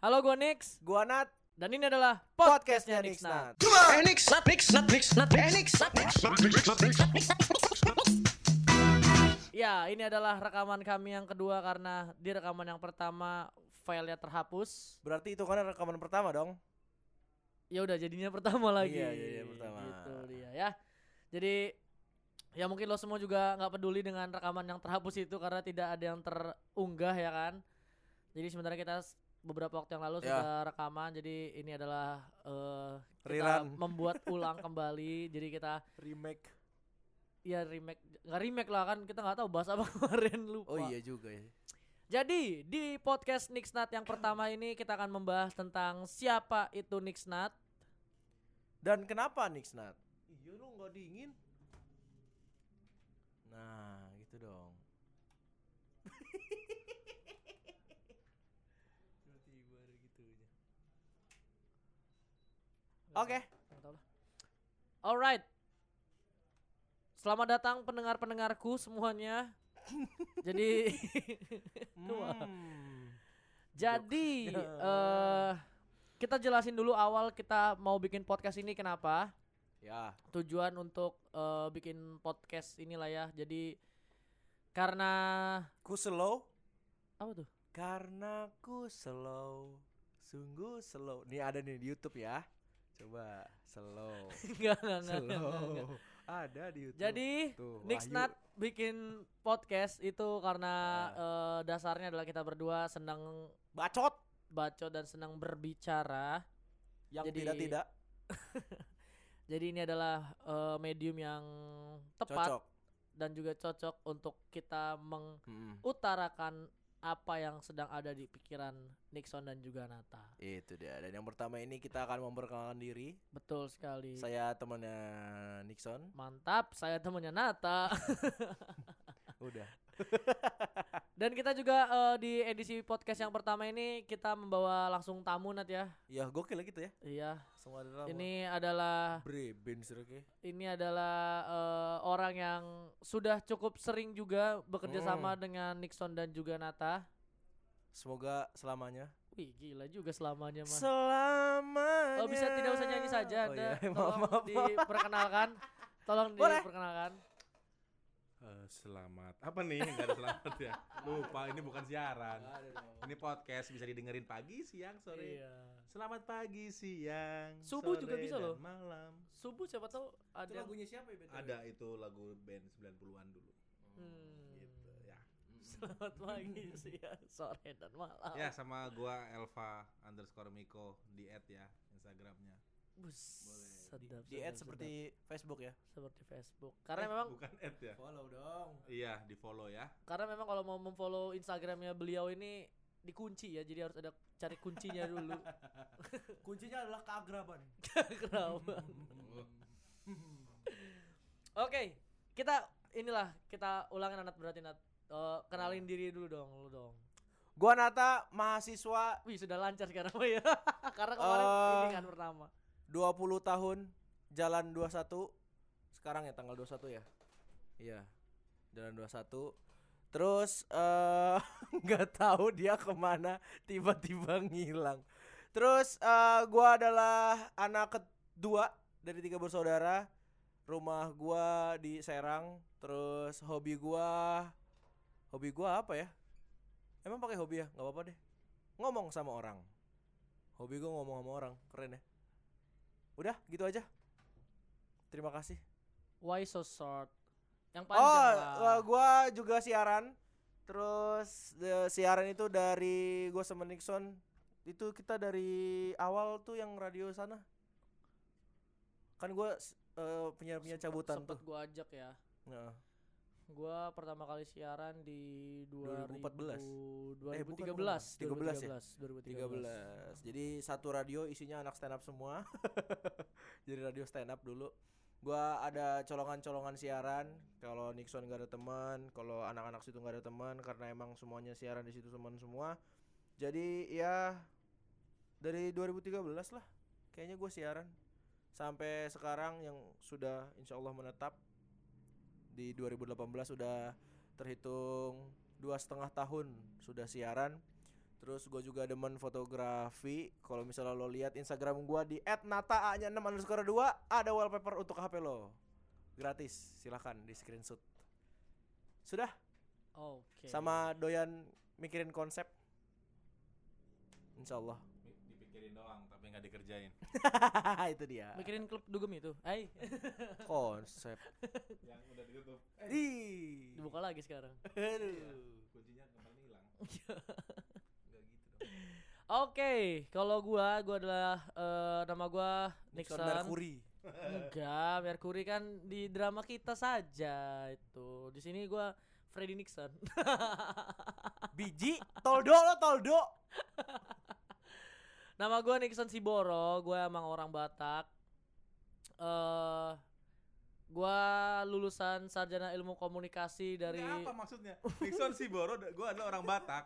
Halo gue Nix Gua Nat, dan ini adalah podcastnya Nix Nixnat. Nat. Eh, Nix, nat, Nix, nat, Nix, nat, eh, Nix, nat, Nix. Ya ini adalah rekaman kami yang kedua karena di rekaman yang pertama filenya terhapus. Berarti itu kan rekaman pertama dong. Ya udah jadinya pertama lagi. Iya, jadinya pertama. Gitu dia ya. Jadi ya mungkin lo semua juga nggak peduli dengan rekaman yang terhapus itu karena tidak ada yang terunggah ya kan. Jadi sebenarnya kita beberapa waktu yang lalu Ya. sudah rekaman jadi ini adalah eh kita Rerun. membuat ulang kembali. Jadi kita Remake. ya remake nggak remake lah kan kita nggak tahu bahas apa kemarin lupa. Oh iya juga ya. Jadi di podcast Nixnat yang pertama ini kita akan membahas tentang siapa itu Nixnat. Dan kenapa Nixnat? Iya lu nggak dingin. Nah, gitu dong. Oke. Lah. Alright. Selamat datang pendengar-pendengarku semuanya. Jadi. Hmm. jadi eh kita jelasin dulu awal kita mau bikin podcast ini kenapa? Ya. Tujuan untuk eh, bikin podcast inilah ya. Jadi karena Ku slow apa tuh? karena ku slow. Sungguh slow. Nih ada nih di YouTube ya. Coba slow. Enggak, enggak, slow. Ada di YouTube. Jadi Tuh, bikin podcast itu karena Ah. eh, dasarnya adalah kita berdua senang bacot bacot dan senang berbicara. yang Jadi- tidak-tidak Jadi ini adalah eh, medium yang tepat cocok. dan juga cocok untuk kita mengutarakan apa yang sedang ada di pikiran Nixon dan juga Nata. Itu dia. Dan yang pertama ini kita akan memperkenalkan diri. Betul sekali. Saya temannya Nixon. Mantap, saya temannya Nata. Udah. dan kita juga eh, di edisi podcast yang pertama ini kita membawa langsung tamu Nat ya. Ya gokil gitu ya. Iya. Semua ada Ini adalah Bre, Ben Sirke. ini adalah eh, orang yang sudah cukup sering juga bekerja Hmm. sama dengan Nixon dan juga Nata. Semoga selamanya. Wih, gila juga selamanya mah. Selamanya. Oh, bisa tidak usah nyanyi saja Oh, Anda. iya. Maaf, Tolong maaf, maaf. diperkenalkan. Tolong Boleh. diperkenalkan. Eh, selamat apa nih nggak ada selamat ya lupa ini bukan siaran ini podcast bisa didengerin pagi siang sore Iya. selamat pagi siang Subuh juga sore, bisa dan loh. malam Subuh siapa tahu ada yang- siapa ya? ada itu lagu band 90-an dulu Hmm. gitu ya Selamat pagi, siang, sore dan malam. ya sama gua Elva underscore Miko di add ya Instagramnya Bus, sedap. Di add sedap, seperti Facebook ya. seperti Facebook. Karena Eh, memang bukan add ya Follow dong. iya di follow ya karena memang kalau mau memfollow Instagramnya beliau ini dikunci ya, jadi harus ada cari kuncinya dulu. Kuncinya adalah keagraban. Kenapa? Oke, kita inilah kita ulangin anak berarti Nat. Eh, kenalin diri dulu dong, lu dong. Gua Nata, mahasiswa Wih, sudah lancar sekarang ya. Karena kemarin Eh, ini kan pertama. 20 tahun, jalan 21. Sekarang ya tanggal 21 ya. Iya. Jalan 21. Terus eh nggak tahu dia ke mana tiba-tiba ngilang. Terus eh gua adalah anak kedua dari tiga bersaudara. Rumah gua di Serang. Terus hobi gua hobi gua apa ya? Emang pakai hobi ya? nggak apa-apa deh. Ngomong sama orang. Hobi gua ngomong sama orang. Keren ya. Udah, gitu aja. Terima kasih. Why so short? Yang panjang Oh, lah. uh, gua juga siaran. Terus the- siaran itu dari gua sama Nixon. Itu kita dari awal tuh yang radio sana. Kan gua uh, punya punya cabutan Sempet tuh. gua ajak ya. Nah, Gua pertama kali siaran di 2014. 2000, Eh, bukan, 2013, 13 ya? 2013. 13. Jadi satu radio isinya anak stand up semua. Jadi radio stand up dulu. Gua ada colongan-colongan siaran. Kalau Nixon gak ada teman, kalau anak-anak situ gak ada teman karena emang semuanya siaran di situ teman semua. Jadi ya dari 2013 lah kayaknya gue siaran sampai sekarang yang sudah insya Allah menetap di 2018 sudah terhitung dua setengah tahun sudah siaran Terus gue juga demen fotografi. Kalau misalnya lo lihat Instagram gua di @nata-nya 6 underscore 2 ada wallpaper untuk HP lo. Gratis, silahkan di screenshot. Sudah, Oke. sama doyan mikirin konsep. Insya Allah. Mi- Dipikirin doang tapi nggak dikerjain. itu dia. mikirin klub dugem itu. Hai. Konsep. Yang udah ditutup. Ih. Dibuka lagi sekarang. Aduh. Kuncinya kemarin hilang. Enggak gitu dong. Oke, kalau gua gua adalah eh, nama gua Nixon Nixon. Mercury. Enggak, Mercury kan di drama kita saja itu. Di sini gua Freddy Nixon. Biji, toldo lo toldo. Nama gua Nixon Siboro, gua emang orang Batak. Eh gua lulusan sarjana ilmu komunikasi dari Ini apa maksudnya? Nixon Siboro, gue adalah orang Batak.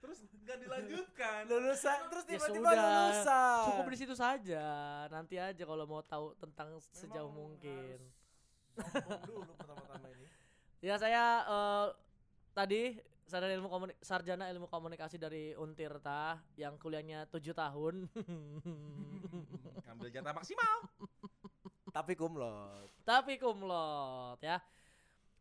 Terus nggak dilanjutkan. Lulusan terus Ya tiba-tiba sudah, lulusan. Cukup di situ saja. Nanti aja kalau mau tahu tentang sejauh Memang mungkin. dulu pertama-tama ini. Ya saya eh, tadi sarjana ilmu komuni- sarjana ilmu komunikasi dari Untirta yang kuliahnya tujuh tahun. Ambil jatah maksimal. Tapi kumlot. Tapi kumlot ya.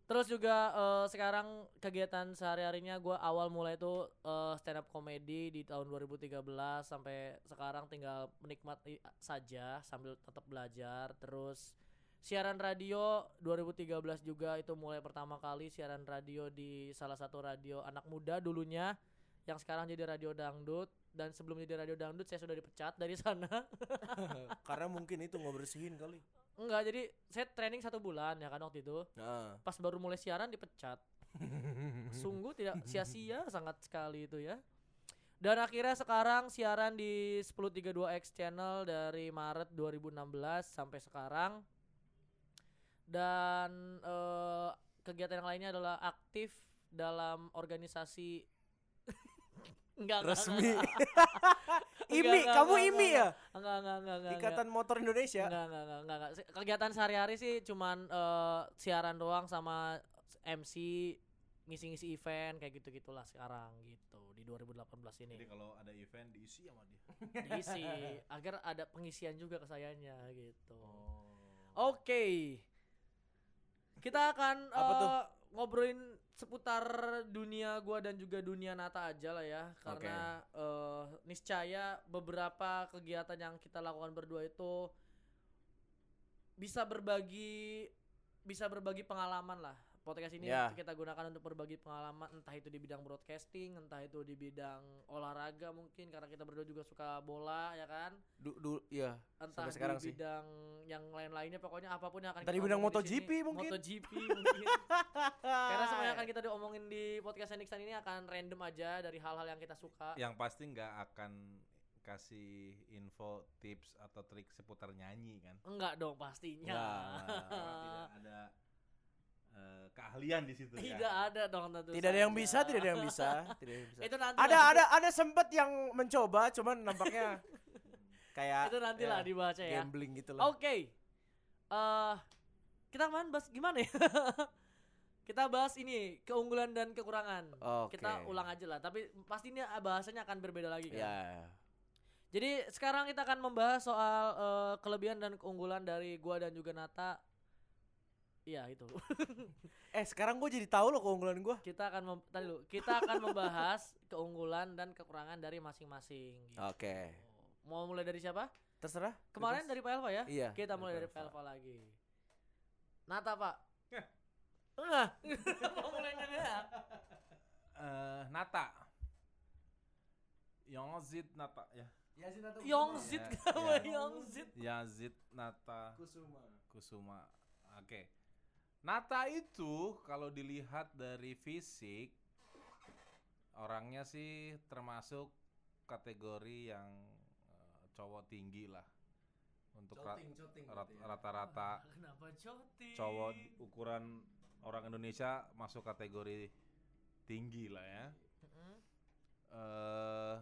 Terus juga eh, sekarang kegiatan sehari-harinya gue awal mulai itu eh, stand up comedy di tahun 2013 sampai sekarang tinggal menikmati saja sambil tetap belajar. Terus siaran radio 2013 juga itu mulai pertama kali siaran radio di salah satu radio anak muda dulunya yang sekarang jadi radio dangdut dan sebelum jadi radio dangdut saya sudah dipecat dari sana. Karena mungkin itu nggak bersihin kali. Enggak, jadi saya training satu bulan ya kan waktu itu. Nah. Pas baru mulai siaran dipecat. Sungguh tidak sia-sia sangat sekali itu ya. Dan akhirnya sekarang siaran di 1032X channel dari Maret 2016 sampai sekarang. Dan eh, kegiatan yang lainnya adalah aktif dalam organisasi enggak, enggak, Resmi. enggak. IMI, Enggak, kamu enggak, IMI enggak, ya? Enggak, enggak, enggak, enggak. Ikatan Motor Indonesia. Enggak, enggak, enggak, enggak, enggak. Kegiatan sehari-hari sih cuman eh, siaran doang sama MC ngisi-ngisi event kayak gitu-gitulah sekarang gitu di 2018 Jadi ini. kalau ada event diisi sama dia. Diisi agar ada pengisian juga ke sayanya gitu. Oh. Oke. Kita akan Apa tuh? eh, ngobrolin seputar dunia gua dan juga dunia Nata aja lah ya karena eh, niscaya beberapa kegiatan yang kita lakukan berdua itu bisa berbagi bisa berbagi pengalaman lah. Podcast ini Ya. kita gunakan untuk berbagi pengalaman entah itu di bidang broadcasting, entah itu di bidang olahraga mungkin karena kita berdua juga suka bola ya kan Du, du, ya. entah Sampai sekarang di sih. bidang yang lain-lainnya pokoknya apa pun yang akan Entah di kita bidang di MotoGP sini. mungkin. MotoGP mungkin karena semua yang akan kita diomongin di podcast Nixon ini akan random aja dari hal-hal yang kita suka Yang pasti nggak akan kasih info, tips atau trik seputar nyanyi kan? enggak dong pastinya. Karena tidak ada eh, keahlian di situ ya. tidak ada dong tentu Tidak ada yang bisa, tidak ada yang bisa, tidak ada yang bisa. itu nanti Ada lah, ada ada sempet yang mencoba cuman nampaknya kayak itu nanti lah ya, dibaca ya gambling gitu lah. oke eh kita kemarin bahas gimana ya kita bahas ini keunggulan dan kekurangan Oke. kita ulang aja lah tapi pastinya bahasanya akan berbeda lagi kan Ya. Jadi sekarang kita akan membahas soal eh, kelebihan dan keunggulan dari gua dan juga Nata. Iya itu. Eh sekarang gue jadi tahu loh keunggulan gue. kita akan mem- tadi dulu, kita akan membahas keunggulan dan kekurangan dari masing-masing. gitu. Oke. Mau mulai dari siapa? Terserah. Kemarin bebas. dari Pak Elva ya? Iya. Kita mulai dari Pak Elva. Lagi. Nata Pak. Ya. Enggak. Mau mulai dari ya? Eh, Nata. Yongzit Nata ya. Yongzit Ya, kamu ya. Yongzit. Yazid Nata Kusuma. Kusuma. Oke. Nata itu kalau dilihat dari fisik orangnya sih termasuk kategori yang eh, cowok tinggi lah. Untuk rat- rata-rata Kenapa cowok ukuran orang Indonesia masuk kategori tinggi lah ya. Eh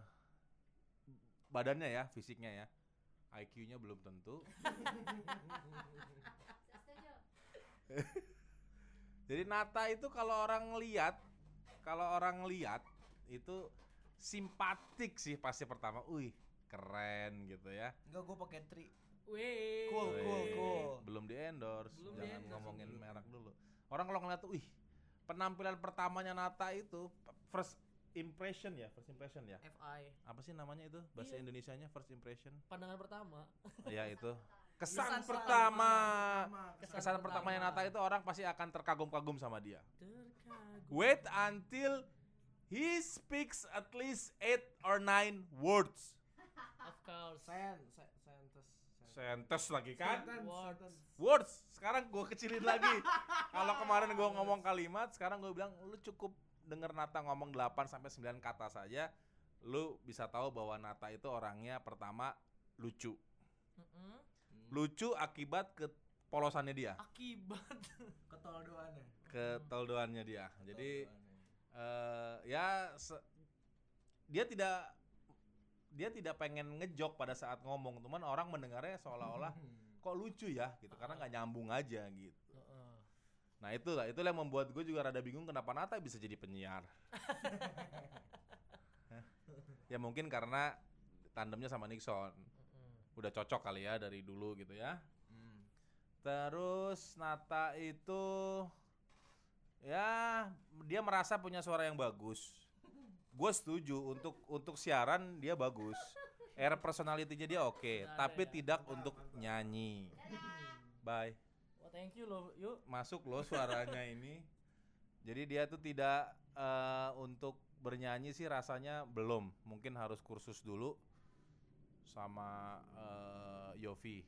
badannya ya, fisiknya ya. IQ-nya belum tentu. Jadi Nata itu kalau orang lihat, kalau orang lihat itu simpatik sih pasti pertama. Wih, keren gitu ya. Enggak gue pakai tri. Wih. Cool, cool, Wih, cool. Belum di endorse, Belum jangan di-endorse ngomongin dulu. merek dulu. Orang kalau ngeliat tuh, wih, penampilan pertamanya Nata itu first impression ya, first impression ya. FI. Apa sih namanya itu? Bahasa Iya. Indonesianya first impression. Pandangan pertama. ya itu. Kesan, Kesan pertama. Kesan Kesan pertama. pertamanya Nata itu orang pasti akan terkagum-kagum sama dia. Terkagum. Wait until he speaks at least eight or nine words. Of course. Sen, se- sentes. Sentence lagi kan? Sentence, Words. Words. Sekarang gue kecilin lagi. Kalau kemarin gue ngomong kalimat, sekarang gue bilang lu cukup denger Nata ngomong 8 sampai 9 kata saja, lu bisa tahu bahwa Nata itu orangnya pertama lucu. Mm-mm. Lucu akibat kepolosannya dia, Akibat. Ketoldoannya. ketoldoannya dia. Jadi eh ya se- dia tidak dia tidak pengen ngejok pada saat ngomong, cuman orang mendengarnya seolah-olah kok lucu ya gitu karena nggak nyambung aja gitu. Heeh. Nah itulah itulah yang membuat gue juga rada bingung kenapa Nata bisa jadi penyiar. Ya mungkin karena tandemnya sama Nixon. Udah cocok kali ya dari dulu gitu ya. Hmm. Terus Nata itu ya dia merasa punya suara yang bagus. Gue setuju untuk untuk siaran dia bagus. Air personality-nya dia oke, Nggak ada tapi ya? tidak untuk nyanyi. Bye. Thank you loh. Yuk. masuk loh suaranya ini. Jadi dia tuh tidak eh, untuk bernyanyi sih rasanya belum. Mungkin harus kursus dulu sama eh, Yofi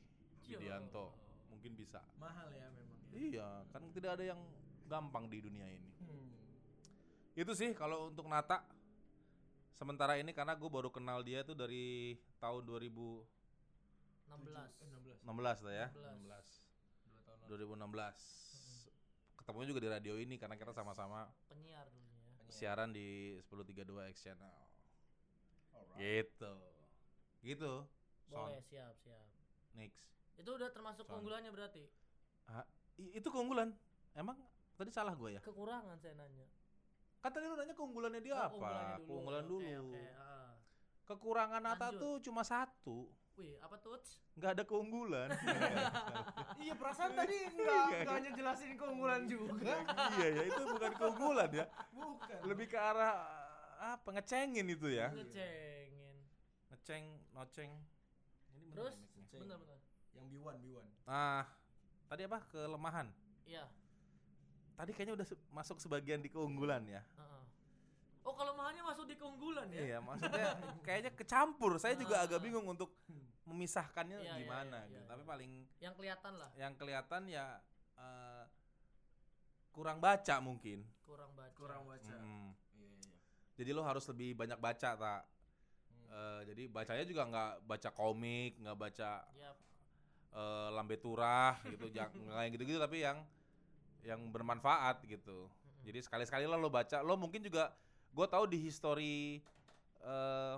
Widianto. Mungkin bisa. Mahal ya memang. ya. Iya, kan tidak ada yang gampang di dunia ini. Hmm. Itu sih kalau untuk Nata. Sementara ini karena gue baru kenal dia tuh dari tahun 2016 16. Eh, 16. lah ya. 16. 16. Dua tahun lalu. 2016. Ketemunya juga di radio ini karena kita sama-sama Penyiar dulunya. siaran di 1032 X channel. Alright. Gitu. Gitu. Son, Boleh, siap, siap. next. Itu udah termasuk Son. keunggulannya berarti. Ah, itu keunggulan. Emang tadi salah gue ya? Kekurangan saya nanya. Kan tadi lu nanya keunggulannya dia Oh, apa? keunggulannya dulu. Keunggulan dulu. oke, ah. Kekurangan Nata tuh cuma satu. Wih, apa tuh? Nggak ada keunggulan. Iya perasaan tadi enggak enggak hanya jelasin keunggulan juga. iya ya, itu bukan keunggulan ya. Bukan. Lebih ke arah apa ngecengin itu ya. Ngecengin. Ngeceng, noceng. Ini Terus? Bener, bener. Yang B1 B1. Ah, tadi apa? Kelemahan. Iya. Tadi kayaknya udah masuk sebagian di keunggulan ya. heeh. Oh, kelemahannya masuk di keunggulan ya? Iya, maksudnya kayaknya kecampur. Saya juga agak bingung untuk memisahkannya Iya, iya, gimana iya, gitu. iya, Tapi iya. paling Yang kelihatan lah, yang kelihatan ya eh, kurang baca mungkin. kurang baca. Kurang baca. Mm. Iya iya. Jadi lo harus lebih banyak baca tak. Eh, jadi bacanya juga nggak baca komik, nggak baca Yap. eh, lambe turah gitu, jangan nggak yang gitu-gitu tapi yang yang bermanfaat gitu. Jadi sekali-sekali lo lo baca, lo mungkin juga gue tahu di history eh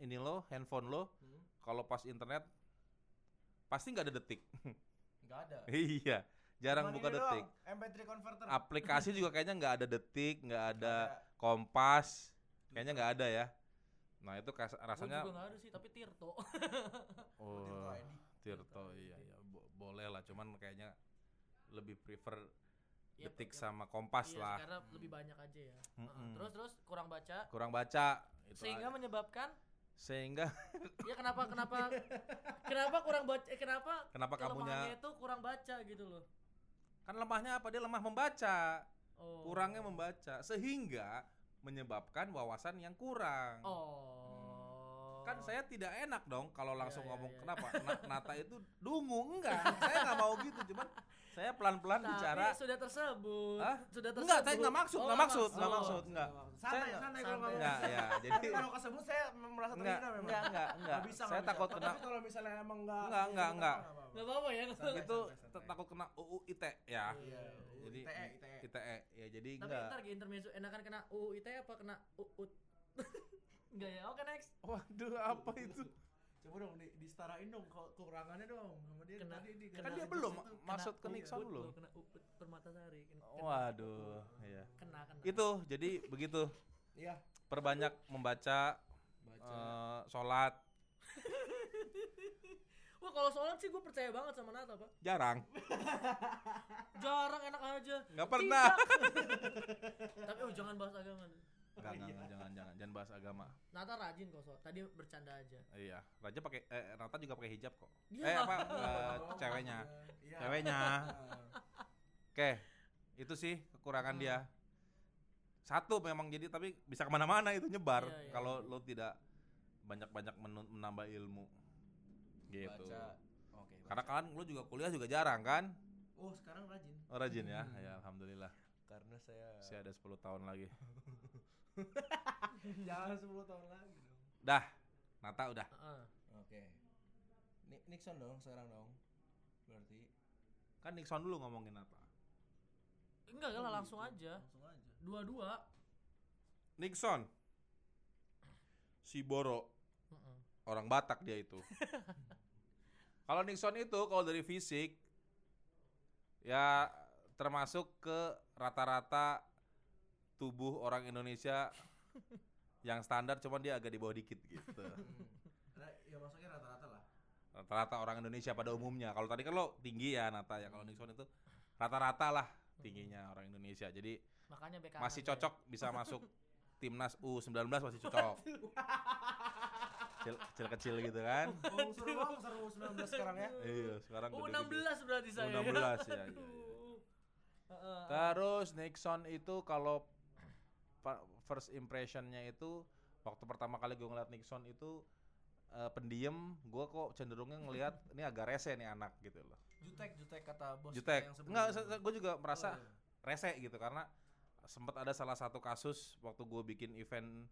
ini lo handphone lo Hmm. kalau pas internet pasti nggak ada detik. Enggak ada. iya, jarang Cuman buka detik. doang, MP3 converter. Aplikasi juga kayaknya nggak ada detik, nggak Nggak ada kompas, kayaknya nggak ada ya. Nah itu kas- rasanya juga nggak ada sih, tapi Tirto. oh, Tirto ID. Tirto iya iya bo- boleh lah, cuman kayaknya lebih prefer Iya, detik iya. sama kompas Iya, lah. Karena lebih banyak aja ya. Heeh. Mm-mm. Terus terus kurang baca Kurang baca itu sehingga aja. menyebabkan sehingga ya kenapa kenapa kenapa kurang baca eh, kenapa kenapa kamunya itu kurang baca gitu loh. kan lemahnya apa dia lemah membaca Oh. kurangnya membaca sehingga menyebabkan wawasan yang kurang Oh. kan saya tidak enak dong kalau langsung Iya, iya, ngomong iya. kenapa Na- Nata itu dungu enggak saya nggak mau gitu cuman saya pelan-pelan Tapi bicara sudah tersebut. Hah? Sudah tersebut. enggak saya nggak maksud Oh, nggak maksud nggak maksud. maksud enggak Santai, santai kalau ngomong. enggak ya jadi kalau kesebut saya merasa terhina memang. enggak enggak enggak Nggak bisa, saya takut kena Tapi kalau misalnya emang enggak Enggak, enggak, enggak. Enggak apa-apa ya. Itu takut kena UU ITE ya Iya. Jadi- ITE, ITE. ITE ya jadi Tapi enggak ntar intermezzo enakan kena UU ITE apa kena UUT? Enggak ya. Oke next. waduh apa itu Coba dong di, disetarain dong ke- kekurangannya dong sama dia Kena- tadi di kena- kan dia belum kena ke Nixon belum loh, Kena UUT Permatasari. Kena- kena- waduh iya Kena kena. itu jadi begitu Iya. perbanyak membaca Baca. eh, sholat Wah kalau sholat sih gue percaya banget sama Nata pak jarang Jarang enak aja nggak pernah. Tapi oh jangan bahas agama Enggak, enggak, enggak, jangan, jangan, jangan bahas agama. Nata rajin kok sholat Tadi bercanda aja Iya, Raja pakai, eh, Nata juga pakai hijab kok. Iya. Eh apa, eh, ceweknya, Iya. ceweknya. Oke, itu sih kekurangan Hmm. dia. Satu memang jadi, tapi bisa ke mana-mana itu nyebar. Iya, iya, kalau lo tidak banyak-banyak menambah ilmu, gitu. Baca. Oke. Karena baca. kan lo juga kuliah juga jarang kan? Oh, sekarang rajin. Oh, rajin ya, Hmm. ya alhamdulillah. Karena saya Masih ada 10 tahun lagi. jangan 10 tahun lagi dong. Dah, Nata udah. Heeh. Oke. Ni- Nixon dong sekarang dong. Berarti Kan Nixon dulu ngomongin Nata. Enggak Oh, lah langsung gitu. aja Langsung aja. Dua-dua Nixon. Si Boro. Orang Batak dia itu. kalau Nixon itu kalau dari fisik ya termasuk ke rata-rata tubuh orang Indonesia yang standar cuman dia agak di bawah dikit gitu. Nah, ya masuknya rata-rata lah. Rata-rata orang Indonesia pada umumnya. Kalau tadi kan lo tinggi ya Nata ya. Kalau Nixon itu rata-rata lah tingginya orang Indonesia. Jadi Makanya masih cocok bisa masuk timnas U19 masih cocok. Kecil- Kecil-kecil gitu kan. Oh, seru banget seru 19 sekarang ya. Iya, sekarang Oh gede-gede. 16 berarti saya U16 ya, iya. Heeh. Terus Nixon itu kalau first impressionnya itu waktu pertama kali gue ngeliat Nixon itu eh, pendiam, gue kok cenderungnya ngelihat ini agak rese nih anak gitu loh. Jutek, jutek kata bos. Jutek, enggak, gue juga merasa Oh, iya. rese gitu karena sempat ada salah satu kasus waktu gue bikin event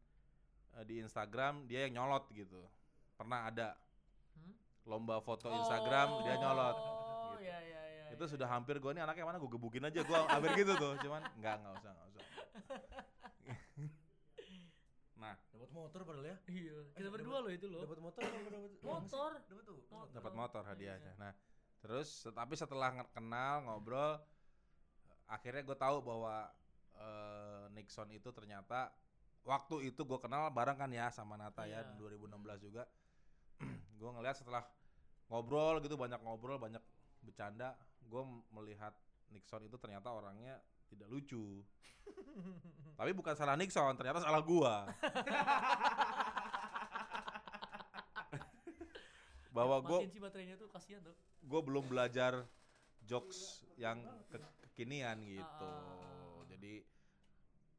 di Instagram dia yang nyolot gitu, pernah ada Hmm? lomba foto Instagram dia nyolot. Oh, gitu. iya iya iya. itu sudah hampir gue ini anaknya mana gue gebukin aja gue hampir gitu tuh cuman nggak nggak usah nggak usah nah Dapat motor padahal ya. Iya, kita Eh, berdua loh itu loh. Dapat motor Motor. Dapat tuh. Motor. dapat motor hadiahnya nah terus tapi setelah kenal ngobrol akhirnya gue tahu bahwa eh, Nixon itu ternyata waktu itu gue kenal bareng kan ya sama Nata ya Iya. di 2016 juga gue ngelihat setelah ngobrol gitu banyak ngobrol banyak bercanda gue melihat Nixon itu ternyata orangnya tidak lucu tapi bukan salah Nixon ternyata salah gua bahwa gue Matiin sih baterainya tuh kasihan tuh. gue belum belajar jokes yang ke- kekinian gitu. Ah. Jadi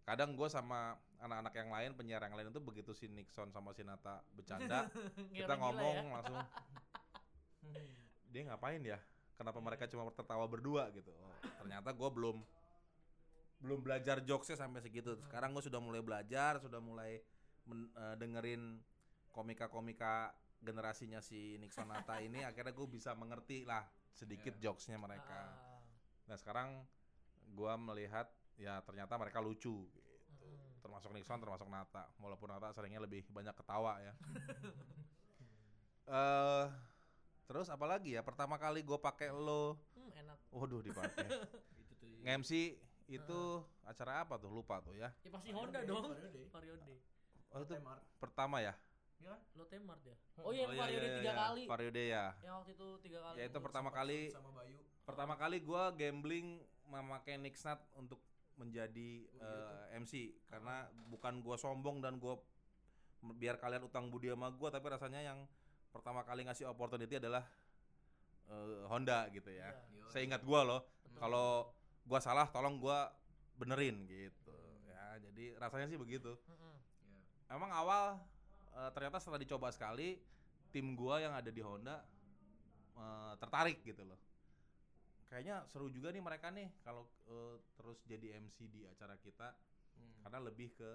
kadang gue sama anak-anak yang lain penyiar yang lain itu begitu si Nixon sama si Nata bercanda kita Ngira-ngira ngomong ya. langsung dia ngapain ya? Kenapa mereka cuma tertawa berdua gitu? Oh, ternyata gue belum belum belajar jokesnya sampai segitu. Sekarang gue sudah mulai belajar, sudah mulai men- eh, dengerin komika-komika generasinya si Nixon Nata ini. Akhirnya gue bisa mengerti lah sedikit jokesnya mereka. Ah. Nah sekarang gue melihat ya ternyata mereka lucu. Gitu. Mm. Termasuk Nixon, termasuk Nata. Walaupun Nata seringnya lebih banyak ketawa ya. Eh terus apalagi ya? Pertama kali gue pakai lo, Hmm, enak. waduh dipakai. Itu tuh. Nge-MC itu acara apa tuh? Lupa tuh ya. Ya pasti Honda dong. Variode. Variode. Oh itu Temar. pertama ya? Iya kan? Lotte Mart ya. Oh iya, Oh, yang Variode tiga iya. kali. Variode ya. Yang waktu itu tiga kali. Ya itu Itu pertama kali sama Bayu. pertama kali gue gambling memakai Nixnat untuk menjadi Oh, iya eh, MC karena bukan gue sombong dan gue biar kalian utang budi sama gue tapi rasanya yang pertama kali ngasih opportunity adalah eh, Honda gitu ya. Yoi. Saya ingat gue loh kalau gue salah tolong gue benerin gitu ya jadi rasanya sih begitu. Iya. Emang awal eh, ternyata setelah dicoba sekali tim gua yang ada di Honda eh, tertarik gitu loh. Kayaknya seru juga nih mereka nih kalau eh, terus jadi MC di acara kita Hmm. karena lebih ke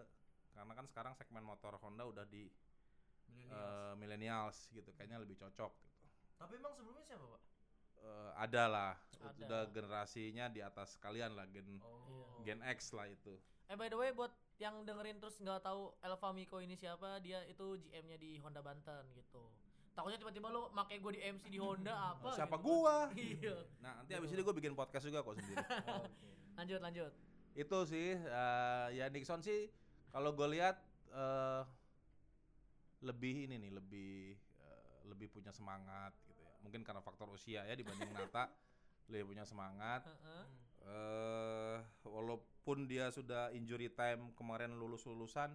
karena kan sekarang segmen motor Honda udah di Millennials. eh, millennials gitu kayaknya lebih cocok gitu. Tapi emang sebelumnya siapa, Pak? Eh, ada lah Ada. udah generasinya di atas kalian lah gen Oh. Gen X lah itu. Eh by the way buat yang dengerin terus nggak tahu Elva Miko ini siapa, dia itu GM-nya di Honda Banten gitu. Takutnya tiba-tiba lo make gue di MC di Honda apa? Siapa gitu. gua? Iya. Nah, nanti abis ini gue bikin podcast juga kok sendiri. Lanjut lanjut. itu sih eh, ya Nixon sih kalau gue lihat eh, lebih ini nih, lebih eh, lebih punya semangat gitu ya. Mungkin karena faktor usia ya dibanding Nata lebih punya semangat. Heeh. eh walaupun dia sudah injury time kemarin lulus lulusan,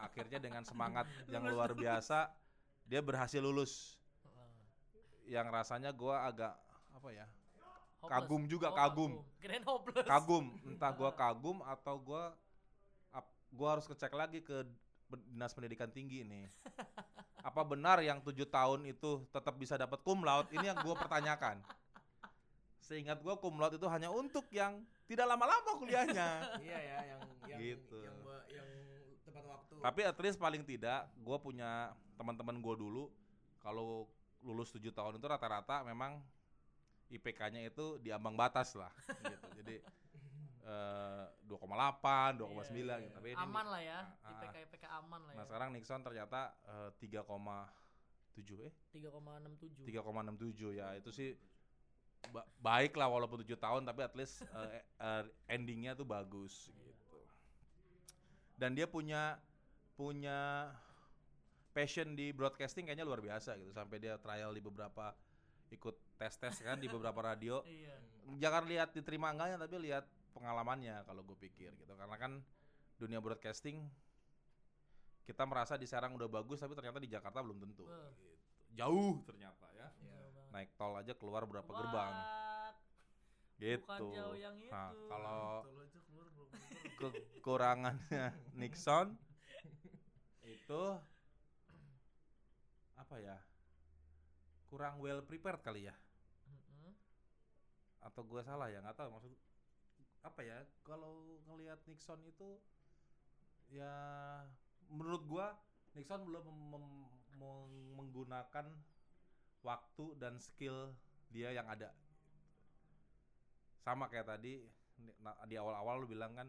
akhirnya dengan semangat yang luar biasa dia berhasil lulus. Heeh. Yang rasanya gua agak apa ya? Hopeless. Kagum juga, Oh, kagum. Hopeless. Kagum, entah gua kagum atau gua ap- gua harus ngecek lagi ke dinas pendidikan tinggi nih. Apa benar yang tujuh tahun itu tetap bisa dapat cum laude? Ini yang gua pertanyakan. Seingat gua cum laude itu hanya untuk yang tidak lama-lama kuliahnya. iya ya yang yang Gitu. yang, ba- yang tepat waktu. Tapi at least paling tidak gua punya teman-teman gua dulu kalau lulus tujuh tahun itu rata-rata memang IPK-nya itu di ambang batas lah gitu. Jadi eh 2,8, 2,9 Iya, gitu. Tapi ini aman lah ya. Ah, ah. IPK IPK aman lah ya. Nah, sekarang Nixon ternyata eh, 3,7 eh 3,67. 3,67 ya. Itu sih ba- baik lah walaupun 7 tahun tapi at least eh, eh, endingnya tuh bagus. Dan dia punya punya passion di broadcasting kayaknya luar biasa gitu sampai dia trial di beberapa ikut tes-tes kan di beberapa radio. Iya. Jangan lihat diterima enggaknya tapi lihat pengalamannya kalau gue pikir gitu. Karena kan dunia broadcasting kita merasa di Serang udah bagus tapi ternyata di Jakarta belum tentu. Wah. Gitu. Jauh ternyata ya. Banget. Naik tol aja keluar berapa gerbang What? gitu. Bukan jauh yang itu. Nah, kalau Kekurangannya Nixon itu apa ya? Kurang well prepared kali ya. Atau gue salah ya nggak tahu maksud apa ya kalau ngelihat Nixon itu ya menurut gua Nixon belum menggunakan waktu dan skill dia yang ada sama kayak tadi di awal-awal lu bilang kan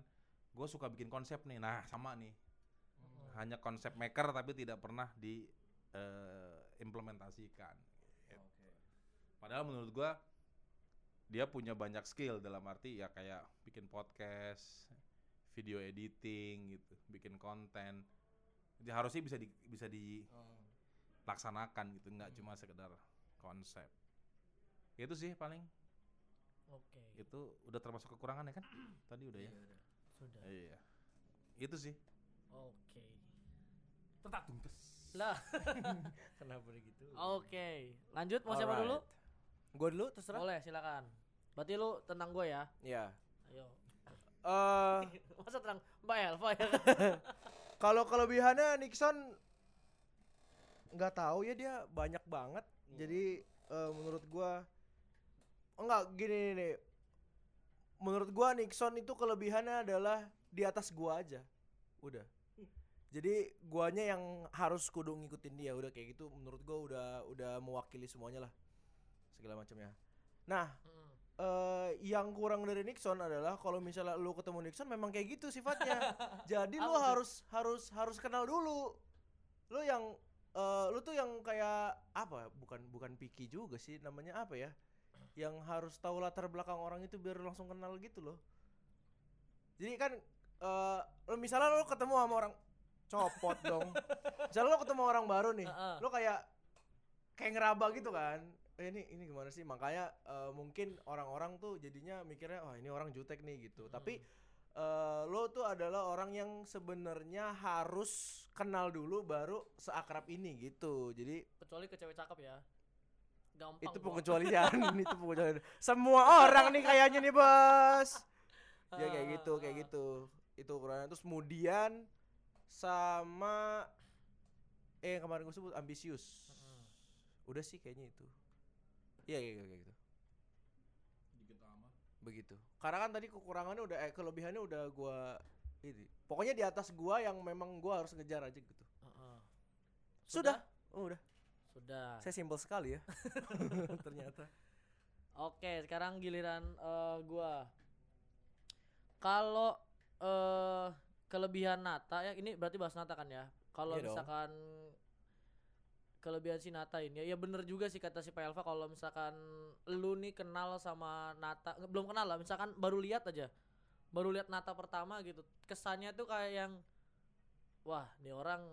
gue suka bikin konsep nih. Nah sama nih. Mm-mm. hanya konsep maker tapi tidak pernah di eh, implementasikan gitu. padahal menurut gua dia punya banyak skill dalam arti ya kayak bikin podcast video editing gitu bikin konten. Jadi harusnya bisa di, bisa dilaksanakan gitu nggak cuma sekedar konsep. Itu sih paling Oke. itu udah termasuk kekurangannya kan tadi udah ya Sudah. iya itu sih Oke. tetak tungtes Lah, Kenapa begitu? oke. Lanjut mau siapa dulu? Gue dulu terserah. Boleh, silakan. Berarti lu tentang gue ya. Iya. Ayo. Eh Masa tenang Mbak Elva ya? kalau kelebihannya Nixon nggak tahu ya dia banyak banget. Jadi eh, menurut gua enggak gini nih. Menurut gua Nixon itu kelebihannya adalah di atas gua aja. Udah. Jadi guanya yang harus kudu ngikutin dia udah kayak gitu menurut gua udah udah mewakili semuanya lah. Segala macamnya. Nah, Mm. eh yang kurang dari Nixon adalah kalau misalnya lu ketemu Nixon memang kayak gitu sifatnya. Jadi lu harus harus harus kenal dulu. Lu yang eh lu tuh yang kayak apa? Bukan bukan picky juga sih namanya apa ya? Yang harus tahu latar belakang orang itu biar langsung kenal gitu loh. Jadi kan eh lu misalnya lu ketemu sama orang copot dong. Misalnya lu ketemu orang baru nih, Heeh. lu kayak kayak ngeraba gitu kan. Eh, ini ini gimana sih? Makanya eh, mungkin orang-orang tuh jadinya mikirnya oh ini orang jutek nih gitu. Tapi eh, lo tuh adalah orang yang sebenarnya harus kenal dulu baru seakrab ini gitu. Jadi Kecuali ke cewek cakep ya. Gampang. itu pengecualian, itu pengecualian. Semua orang nih kayaknya nih, Bos. Ya kayak gitu, kayak Ah, gitu. Itu ukurannya terus kemudian sama eh yang kemarin gue sebut ambisius. Udah sih kayaknya itu. Iya kayak kayak gitu. Begitu. Karena kan tadi kekurangannya udah eh kelebihannya udah gua ini. Pokoknya di atas gua yang memang gua harus ngejar aja gitu. Heeh. Sudah. Oh, udah. Sudah. Saya simpel sekali ya. Ternyata. Oke, sekarang giliran eh, gua. Kalau eh kelebihan Nata ya ini berarti bahas Nata kan ya. Kalau dong. misalkan kelebihan si Nata ini ya, ya bener juga sih kata si Pak Elva kalau misalkan lu nih kenal sama Nata belum kenal lah misalkan baru lihat aja baru lihat Nata pertama gitu kesannya tuh kayak yang wah nih orang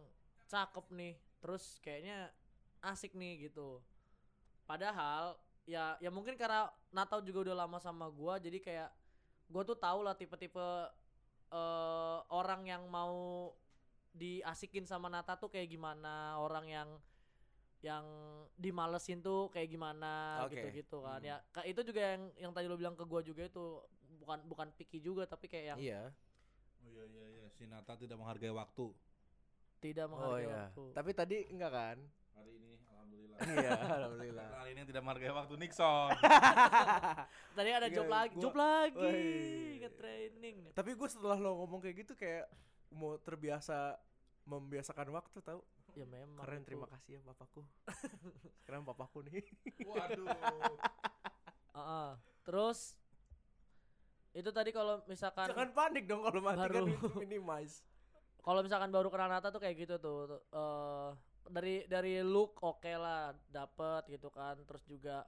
cakep nih terus kayaknya asik nih gitu padahal ya ya mungkin karena Natal juga udah lama sama gua jadi kayak gua tuh tahu lah tipe-tipe eh orang yang mau diasikin sama Nata tuh kayak gimana orang yang yang dimalesin tuh kayak gimana gitu-gitu kan Hmm. ya itu juga yang yang tadi lo bilang ke gua juga itu bukan bukan picky juga tapi kayak yang Iya. Oh iya iya iya, si Nata tidak menghargai waktu. tidak Oh menghargai iya. waktu Tapi tadi enggak kan? Hari ini alhamdulillah. Iya, alhamdulillah. Hari ini tidak menghargai waktu Nixon. tadi ada job Iya, lagi job lagi ke training Tapi gue setelah lo ngomong kayak gitu kayak mau terbiasa membiasakan waktu tahu. ya memang Keren terima kasih ya bapakku. Sekarang bapakku nih. Waduh. Heeh. terus itu tadi kalau misalkan Jangan panik dong kalau mati kan Baru. itu minimize. kalau misalkan baru kenal Nata tuh kayak gitu tuh tuh, eh dari dari look oke lah dapet gitu kan terus juga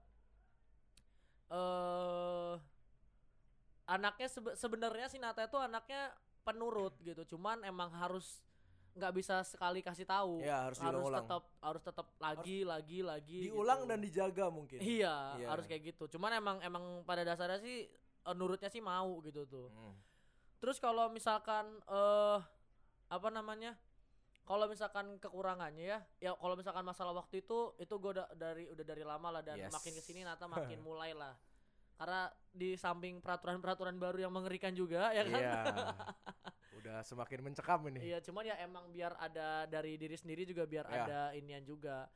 eh anaknya sebe- sebenarnya si Nata itu anaknya penurut gitu cuman emang harus nggak bisa sekali kasih tahu Ya, harus harus tetap harus tetap lagi lagi lagi Diulang gitu. dan dijaga mungkin. iya Iya. harus kayak gitu cuman emang emang pada dasarnya sih eh, nurutnya sih mau gitu tuh Hmm. Terus kalau misalkan eh apa namanya? Kalau misalkan kekurangannya ya, ya kalau misalkan masalah waktu itu itu gue udah dari udah dari lama lah dan Yes. makin ke sini Nata makin mulai lah. Karena di samping peraturan-peraturan baru yang mengerikan juga ya kan. Iya. Udah semakin mencekam ini. Iya, cuman ya emang biar ada dari diri sendiri juga biar Ya. ada inian juga.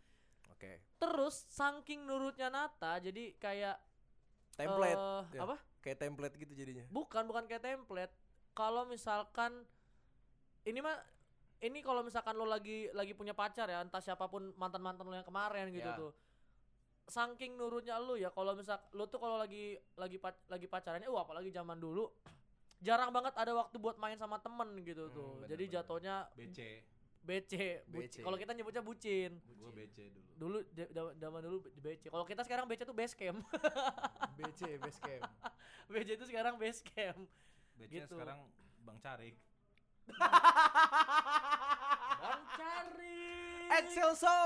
Oke. Terus saking nurutnya Nata jadi kayak Template. eh, Ya. apa? Kayak template gitu jadinya. Bukan, bukan kayak template. Kalau misalkan ini mah ini kalau misalkan lo lagi lagi punya pacar ya, entah siapa pun mantan-mantan lo yang kemarin gitu Ya. tuh. Saking nurutnya lu ya kalau misal lu tuh kalau lagi lagi lagi pacarannya, wah apalagi zaman dulu jarang banget ada waktu buat main sama temen gitu Hmm, tuh. bener, Jadi bener. jatuhnya BC. BC, BC. kalau kita nyebutnya bucin. Gue BC dulu. Dulu zaman dulu BC. Kalau kita sekarang BC tuh base camp. BC base camp. BC itu sekarang base camp. BC Gitu. sekarang Bang Carik. Bang Cari. Excelso.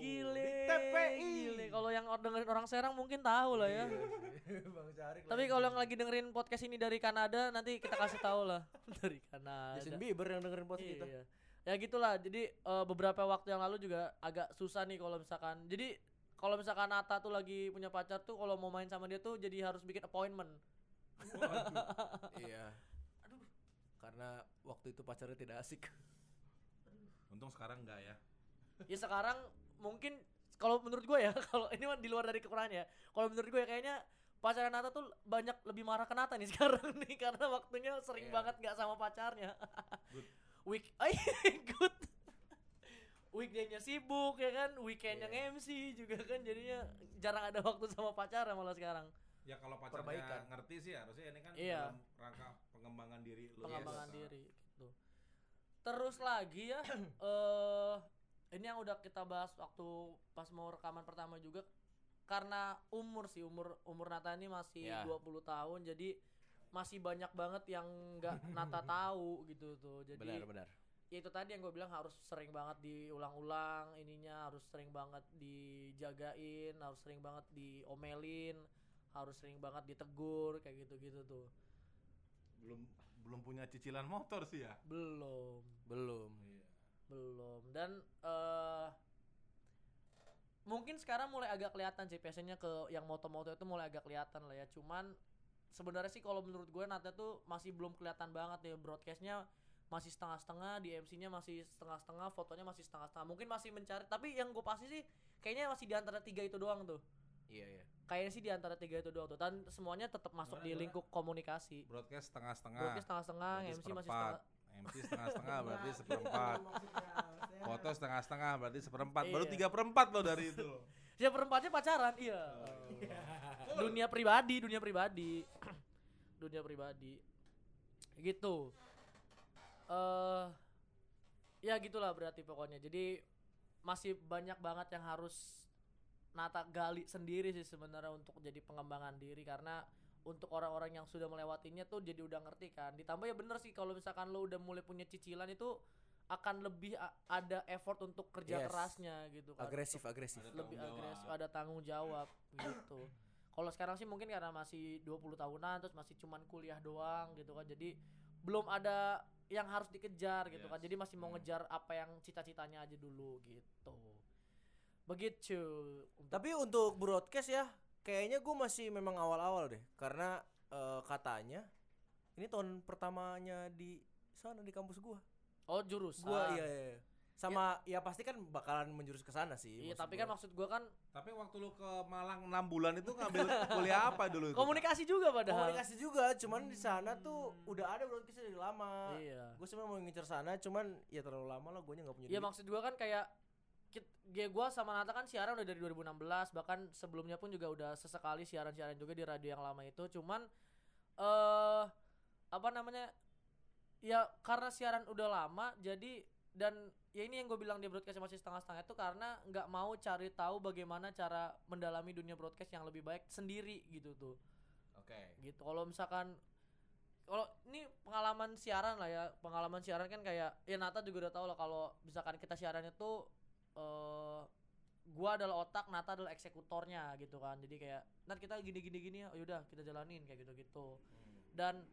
Gile. Di TPI. Gile. Kalau yang dengerin orang Serang mungkin tahu lah ya. Bang Carik. Tapi kalau yang lagi dengerin podcast ini dari Kanada nanti kita kasih tahu lah dari Kanada. Justin Bieber yang dengerin podcast kita. Iya. Ya gitulah. Jadi eh, beberapa waktu yang lalu juga agak susah nih kalau misalkan. Jadi kalau misalkan Nata tuh lagi punya pacar tuh kalau mau main sama dia tuh jadi harus bikin appointment. Iya. Karena waktu itu pacarnya tidak asik. Untung sekarang enggak ya. ya sekarang mungkin kalau menurut gue ya kalau ini di luar dari kekurangan ya kalau menurut gue ya kayaknya pacaran Nata tuh banyak lebih marah ke Nata nih sekarang nih karena waktunya sering Iya. banget nggak sama pacarnya Good. week ay good weekday-nya sibuk ya kan weekend yang Iya. MC juga kan jadinya jarang ada waktu sama pacarnya malah sekarang Ya kalau pacarnya Perbaikan. ngerti sih harusnya ini kan Iya. dalam rangka pengembangan diri lu. pengembangan ya. diri gitu. Terus lagi ya eh ini yang udah kita bahas waktu pas mau rekaman pertama juga karena umur sih umur umur Nata ini masih Ya. 20 tahun jadi masih banyak banget yang nggak Nata tahu gitu tuh. Jadi Benar, benar. ya itu tadi yang gue bilang harus sering banget diulang-ulang ininya harus sering banget dijagain harus sering banget diomelin harus sering banget ditegur kayak gitu-gitu tuh Belum belum punya cicilan motor sih ya. belum Belum. Iya. belum dan eh mungkin sekarang mulai agak kelihatan sih biasanya ke yang moto-moto itu mulai agak kelihatan lah ya cuman sebenarnya sih kalau menurut gue Nata tuh masih belum kelihatan banget ya broadcastnya masih setengah-setengah di MC-nya masih setengah-setengah fotonya masih setengah-setengah mungkin masih mencari tapi yang gue pasti sih kayaknya masih di antara tiga itu doang tuh Iya, iya. kayaknya sih di antara tiga itu doang tuh dan semuanya tetap masuk Gimana, di gimana? lingkup komunikasi Broadcast setengah-setengah. broadcast setengah-setengah MC masih setengah MC setengah-setengah berarti seperempat. Foto setengah-setengah berarti seperempat. Baru Iya. tiga perempat loh dari itu. Ya perempatnya pacaran, iya. dunia pribadi, dunia pribadi. dunia pribadi. Gitu. Eh ya gitulah berarti pokoknya. Jadi masih banyak banget yang harus Nata gali sendiri sih sebenarnya untuk jadi pengembangan diri karena untuk orang-orang yang sudah melewatinya tuh jadi udah ngerti kan. Ditambah ya bener sih kalau misalkan lo udah mulai punya cicilan itu akan lebih ada effort untuk kerja Yes. kerasnya gitu kan. agresif Untuk agresif Ada lebih tanggung agresif, ada tanggung jawab gitu. Kalau sekarang sih mungkin karena masih 20 tahunan terus masih cuman kuliah doang gitu kan. Jadi belum ada yang harus dikejar gitu kan. Yes. Jadi masih mau Hmm. ngejar apa yang cita-citanya aja dulu gitu. Begitu. Tapi untuk broadcast ya, kayaknya gue masih memang awal-awal deh, karena eh, katanya ini tahun pertamanya di sana di kampus gua. oh jurusan. Gua iya, iya. iya. Sama ya pasti kan bakalan menjurus ke sana sih. Iya, tapi gua. kan maksud gua kan Tapi waktu lu ke Malang 6 bulan itu ngambil kuliah apa dulu itu? komunikasi juga padahal. komunikasi juga, cuman di sana tuh udah ada broadcastnya dari lama. Iya. Gue sebenarnya mau ngincer sana, cuman ya terlalu lama lah, gue nggak punya. Iya maksud gua kan kayak ya gua sama Nata kan siaran udah dari 2016 bahkan sebelumnya pun juga udah sesekali siaran-siaran juga di radio yang lama itu. Cuman eh apa namanya ya karena siaran udah lama jadi dan ya ini yang gue bilang di broadcast masih setengah-setengah itu karena nggak mau cari tahu bagaimana cara mendalami dunia broadcast yang lebih baik sendiri gitu tuh. Oke. gitu. Kalau misalkan kalau ini pengalaman siaran lah ya. Pengalaman siaran kan kayak ya Nata juga udah tahu lah kalau misalkan kita siaran itu eh gua adalah otak Nata adalah eksekutornya gitu kan. Jadi kayak Nat kita gini gini gini ya yaudah kita jalanin kayak gitu gitu dan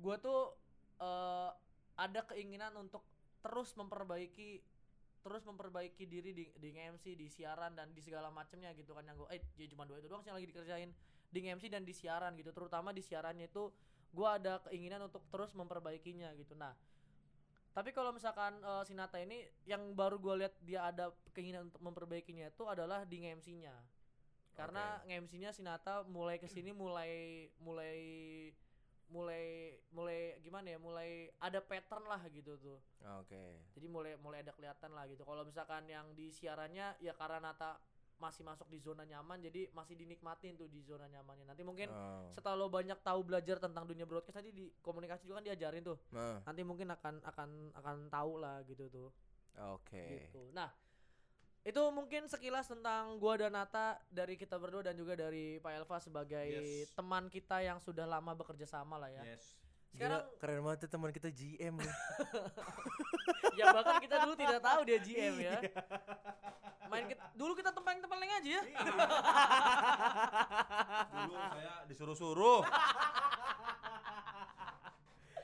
gua tuh eh ada keinginan untuk terus memperbaiki terus memperbaiki diri di di MC di siaran dan di segala macamnya gitu kan. Yang gue eh ya cuma dua itu doang sih yang lagi dikerjain. Di MC dan di siaran gitu. Terutama di siarannya itu gua ada keinginan untuk terus memperbaikinya gitu. Nah tapi kalau misalkan eh, si Nata ini yang baru gua lihat dia ada keinginan untuk memperbaikinya itu adalah di MC-nya karena MC-nya si Nata mulai ke sini mulai mulai mulai mulai gimana ya mulai ada pattern lah gitu tuh. Oke. jadi mulai mulai ada kelihatan lah gitu. Kalau misalkan yang di siarannya ya karena Nata masih masuk di zona nyaman jadi masih dinikmatin tuh di zona nyamannya nanti mungkin Oh. setelah lo banyak tahu belajar tentang dunia broadcast tadi di komunikasi juga kan diajarin tuh Nah, nanti mungkin akan akan akan tahu lah gitu tuh Oke. gitu nah itu mungkin sekilas tentang gua dan Nata dari kita berdua dan juga dari Pak Elva sebagai Yes. teman kita yang sudah lama bekerja sama lah ya Yes. Sekarang Gila, keren banget tuh teman kita GM nih. ya bahkan kita dulu tidak tahu dia GM ya main kita, dulu kita tempeng-tempeng aja ya Dulu saya disuruh-suruh.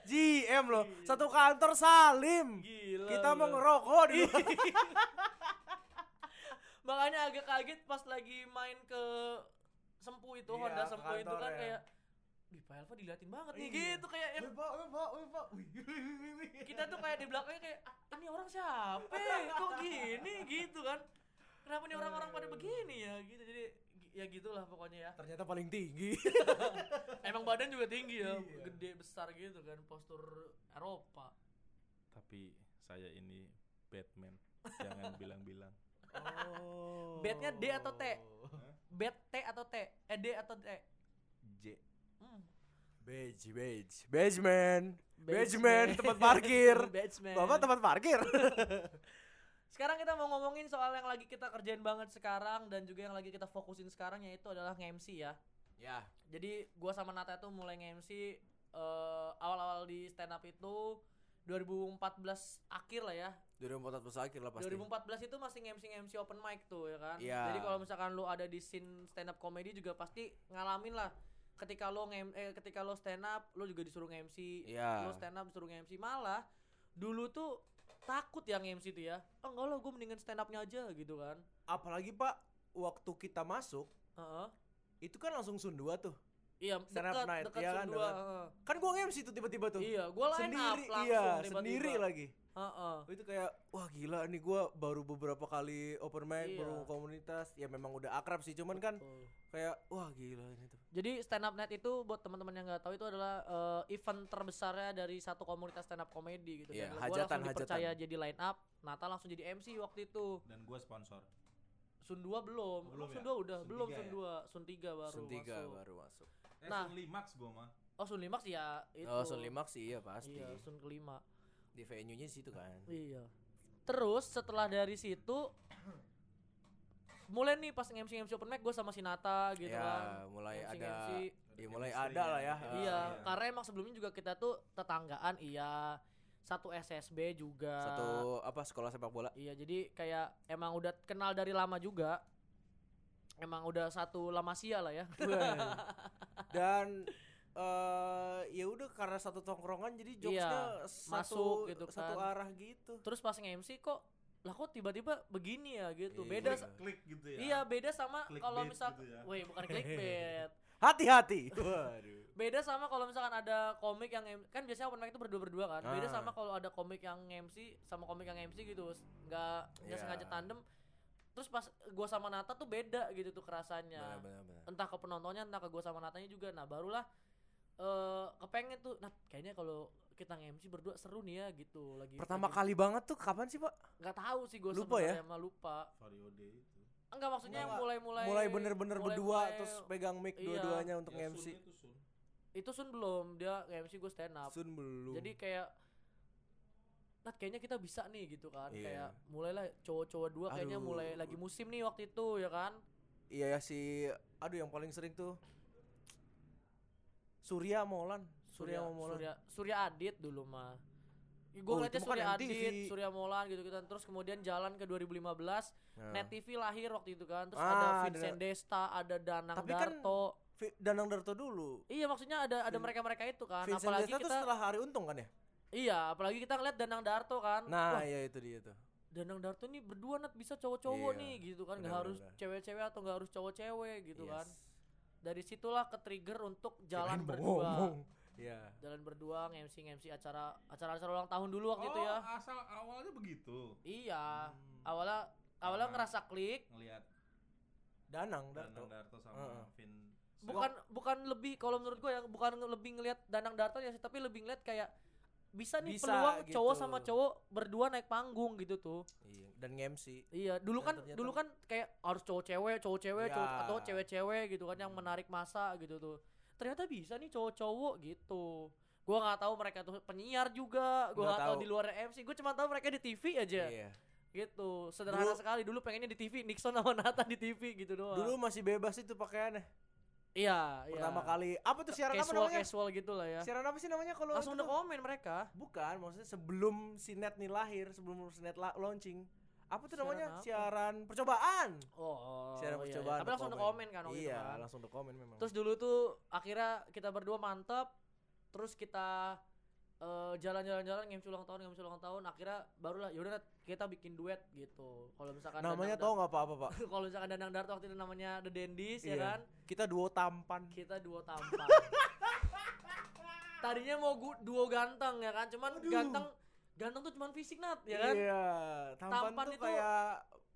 GM loh, satu kantor Salim. gila Kita mau ngerokok di makanya agak kaget pas lagi main ke Sempu itu Iya, Honda ke Sempu itu kan ya. kayak Wih, Pak Elva diliatin banget nih Iya. gitu kayak yang Wih, Pak, wih, Pak, wih, Pak. Kita tuh kayak di belakangnya kayak ah, ini orang siapa kok gini gitu kan kenapa nih orang-orang pada begini ya gitu jadi ya gitulah pokoknya ya Ternyata paling tinggi. emang badan juga tinggi ya Iya. gede besar gitu kan postur Eropa Tapi saya ini Batman. Jangan bilang-bilang. Oh. Bednya D atau T? bed T atau T eh D atau T J. Hmm. Beige, beige. Beige man. Beige man, tempat parkir. Bapak tempat parkir. Sekarang kita mau ngomongin soal yang lagi kita kerjain banget sekarang dan juga yang lagi kita fokusin sekarang yaitu adalah nge-MC ya. ya. Jadi gua sama Nata itu mulai nge-MC eh, awal-awal di stand up itu 2014 akhir lah ya. 2014 akhir lah pasti. 2014 itu masih nge-MC nge-MC open mic tuh ya kan. Iya. Jadi kalau misalkan lu ada di scene stand up comedy juga pasti ngalamin lah ketika lo nge eh, ketika lo stand up lo juga disuruh nge-MC. Iya. Lo stand up disuruh nge-MC malah dulu tuh takut yang nge-MC tuh ya. Oh enggak lah gue mendingan stand upnya aja gitu kan. Apalagi Pak, waktu kita masuk Heeh. itu kan langsung Sundua tuh. Iya, Stand up dekat night, dekat iya kan, Sundua, heeh. Kan gua nge-MC tuh tiba-tiba tuh. Iya, gua line sendiri, up langsung iya, sendiri lagi. Heeh. Oh, itu kayak wah gila nih gua baru beberapa kali open mic, Iya. baru komunitas. Ya memang udah akrab sih, cuman kan Betul. kayak wah gila ini tuh. Jadi stand up night itu buat teman-teman yang nggak tahu itu adalah eh, event terbesarnya dari satu komunitas stand up comedy gitu. Iya, Dan gua hajatan, langsung dipercaya hajatan. jadi line up, Nata langsung jadi MC waktu itu. Dan gue sponsor. Sun 2 belum. Belum ya? Sun 2 udah, Sun belum Sun ya? 2, Sun 3 baru Sun tiga masuk. baru masuk. Eh, Nah. Sun Limax gue mah. Oh Sun 5 sih ya itu. Oh, Sun Limax sih iya pasti. Iya, Sun kelima. Di venue-nya di situ kan. Iya. Terus setelah dari situ mulai nih pas nge-MC nge-MC open mic gue sama si Nata gitu ya, kan. mulai MC. ada ya mulai ada lah ya. Iya, iya. karena emang sebelumnya juga kita tuh tetanggaan iya. satu SSB juga. Satu apa sekolah sepak bola? Iya, jadi kayak emang udah kenal dari lama juga. Emang udah satu lama sia lah ya. Dan eh ya udah karena satu tongkrongan jadi jokesnya satu masuk gitu satu kan. arah gitu. Terus pas nge-MC kok lah kok tiba-tiba begini ya gitu. Iya. Beda Klik. sa- klik gitu ya. Iya, beda sama kalau misal gitu ya. Woi, bukan clickbait. Hati-hati. Waduh. Beda sama kalau misalkan ada komik yang kan biasanya open mic itu berdua-berdua kan. Beda Ah. sama kalau ada komik yang MC sama komik yang MC gitu. Nggak nggak Iya. sengaja tandem. Terus pas gua sama Nata tuh beda gitu tuh kerasanya. Entah ke penontonnya, entah ke gua sama Natanya juga. Nah, barulah eh kepengen tuh. Nah, kayaknya kalau kita nge-MC berdua seru nih ya gitu lagi. Pertama lagi- kali banget tuh kapan sih, Pak? nggak tahu sih gua Lupa ya? sebenarnya mah lupa. Vario Day itu. Enggak maksudnya yang Enggak. mulai-mulai Mulai bener-bener mulai- berdua mulai- terus pegang mic Iya. dua-duanya untuk Ya, MC. Sun itu Sun. itu Sun belum, dia nge-MC gue stand up. Sun belum. Jadi kayak Nat kayaknya kita bisa nih gitu kan Iya. Kayak mulailah cowok-cowok dua kayaknya Aduh. mulai lagi musim nih waktu itu ya kan iya ya si aduh yang paling sering tuh Surya Molan. Surya, sama Molan. Surya, Surya Adit dulu mah Gue Oh, ngeliatnya kan Surya MTV. Adit, Surya Molan gitu gitu Terus kemudian jalan ke 2015 Nah. Net TV lahir waktu itu kan Terus Ah, ada ada- Vincent Desta, ada Danang Tapi kan Darto Vi- Danang Darto dulu. Iya maksudnya ada ada mereka-mereka itu kan Vincent Apalagi Desta kita setelah hari untung kan ya? Iya apalagi kita ngeliat Danang Darto kan Nah, Wah, iya itu dia tuh. Danang Darto nih berdua nat bisa cowok-cowok Iya, nih gitu kan nggak benar, harus cewek-cewek atau nggak harus cowok-cewek gitu Yes. kan dari situlah ke trigger untuk jalan Kirain berdua ngomong. Iya. jalan berdua nge-MC nge-MC acara acara acara ulang tahun dulu waktu itu Oh, ya asal awalnya begitu. iya Hmm. awalnya awalnya Ah. ngerasa klik Ngelihat Danang Darto. Danang Darto sama Heeh. Vin. bukan bukan lebih kalau menurut gue ya bukan lebih ngelihat Danang Darto ya sih tapi lebih ngelihat kayak bisa nih Bisa peluang cowok gitu. sama cowok berdua naik panggung gitu tuh Iya, dan nge-MC. Iya, dulu kan ternyata- dulu kan kayak harus cowok cewek, cowok cewek, Iya. cowok atau cewek-cewek gitu kan yang menarik masa gitu tuh. Ternyata bisa nih cowok-cowok gitu. Gua nggak tahu mereka tuh penyiar juga, gua Nggak tahu tahu. di luar MC. Gua cuma tahu mereka di TV aja. Iya. Gitu. Sederhana Dulu- sekali. Dulu pengennya di TV Nixon sama Nata di TV gitu doang. Dulu masih bebas itu pakaiannya. iya, iya. Pertama kali. Apa tuh siaran apa casual namanya? casual gitu lah ya. Siaran apa sih namanya kalau Langsung udah komen mereka. Bukan, maksudnya sebelum si Net nih lahir, sebelum si Net la- launching. Apa tuh Siaran namanya? apa? Siaran percobaan. Oh, siaran iya, iya. percobaan. Tapi udah langsung udah komen kan waktu Iya, kan. langsung komen memang. Terus dulu tuh akhirnya kita berdua mantap. Terus kita eh, jalan-jalan-jalan ngemsi ulang tahun, ngemsi ulang tahun. Akhirnya barulah yaudah kita bikin duet gitu. Kalau misalkan namanya tau nggak apa-apa, Pak? Kalau misalkan Danang Darto waktu itu namanya The Dandies ya Iya. kan. Kita duo tampan. Kita duo tampan. Tadinya mau duo ganteng ya kan, cuman Aduh. ganteng ganteng tuh cuman fisik Nat ya kan. Iya, tampan, Tampan tuh itu- kayak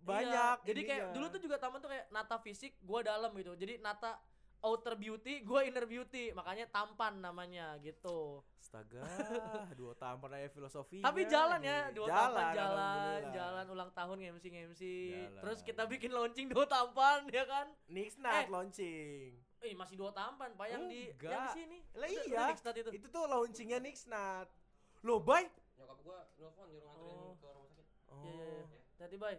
banyak. Iya, Jadi kayak dulu tuh juga Taman tuh kayak Nata fisik, gua dalam gitu. Jadi Nata outer beauty, gua inner beauty. Makanya tampan namanya gitu. Astaga, duo tampan aja filosofi. Tapi jalan ya, dua tampan jalan, jalan ulang tahun nge-MC. Jalan. Terus kita bikin launching dua tampan ya kan? Nixnat Eh. launching. Eh masih dua tampan, Pak yang di Enggak. yang di sini. Lah iya. itu. Itu tuh launchingnya Nixnat. Lo, Bay? Gua nelfon nyuruh nganterin Oh. ke rumah sakit. Oh. Iya iya iya. Hati bye.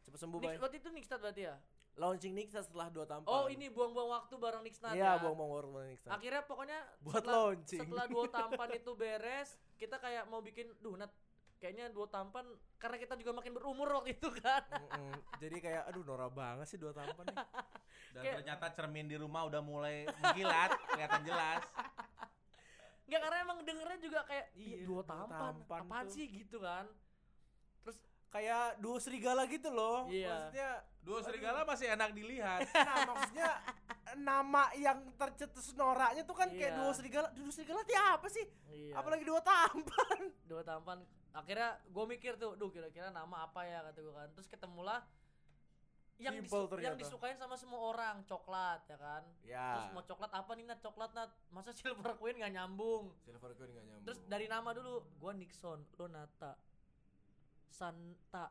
Cepet sembuh, Nix, Bay. berarti itu Nixnat berarti ya? Launching Nixnat setelah dua tampan. Oh, ini buang-buang waktu bareng Nixnat Iya, ya. buang-buang waktu bareng Nixnat. Akhirnya pokoknya Buat setelah, launching. setelah dua tampan itu beres, kita kayak mau bikin, duh Nat, kayaknya dua tampan karena kita juga makin berumur waktu itu kan. Mm-mm. Jadi kayak aduh norak banget sih dua tampan nih. Dan Kayak- ternyata cermin di rumah udah mulai mengkilat, kelihatan jelas. Enggak karena emang dengernya juga kayak Iya, iya, dua dua tampan, tampan apaan tuh. sih gitu kan. Terus kayak duo serigala gitu loh. Iya. Maksudnya Dua serigala masih enak dilihat. nah maksudnya nama yang tercetus noraknya tuh kan kayak Iya. duo serigala. Duo serigala itu apa sih? iya, Apalagi dua tampan. dua tampan. Akhirnya gue mikir tuh, duh kira-kira nama apa ya kata gue kan. Terus ketemulah yang Simple disu- yang disukain sama semua orang, coklat ya kan. Ya. Terus mau coklat apa nih Nat? Coklat Nat. Masa Silver Queen gak nyambung? Silver Queen gak nyambung. Terus dari nama dulu, gua Nixon, lo Nata. Santa.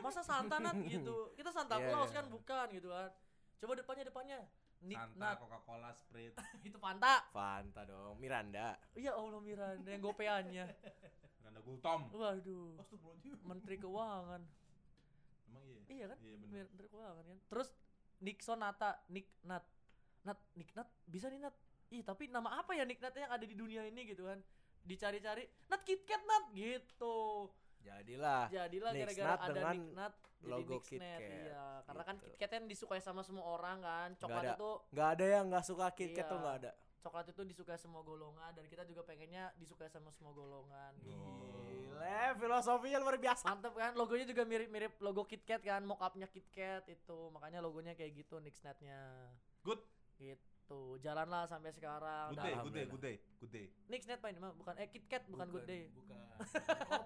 Masa Santa Nat gitu. Kita Santa Iya, Claus iya. kan bukan gitu kan. Coba depannya depannya. Nick Santa, Nat. Coca-Cola, Sprite. Itu Fanta. Fanta dong, Miranda. Iya Allah Miranda yang gopeannya. Nanda Gultom. Waduh. Menteri Keuangan. Emang iya? Iya kan? Iya bener. Menteri Keuangan kan. Terus Nixon Nata, Nick Nat. Nat, Nick Nat bisa nih Nat. Ih, tapi nama apa ya Nick Nat yang ada di dunia ini gitu kan. dicari-cari nat KitKat nat gitu Jadilah. jadilah Nick gara-gara Nut ada dengan Nick jadi logo Nick KitKat, iya karena kan gitu. KitKat kan disukai sama semua orang kan coklat ada, itu nggak ada yang nggak suka KitKat Iya. tuh nggak ada. coklat itu disukai semua golongan dan kita juga pengennya disukai sama semua golongan Gile, filosofinya luar biasa. mantep kan logonya juga mirip-mirip logo KitKat kan mock upnya KitKat itu makanya logonya kayak gitu Nick Nut-nya Good. gitu jalan lah sampai sekarang Good day, good day, good day, good day. Nick Nut apa ini mah bukan eh KitKat bukan, Good Day Bukan.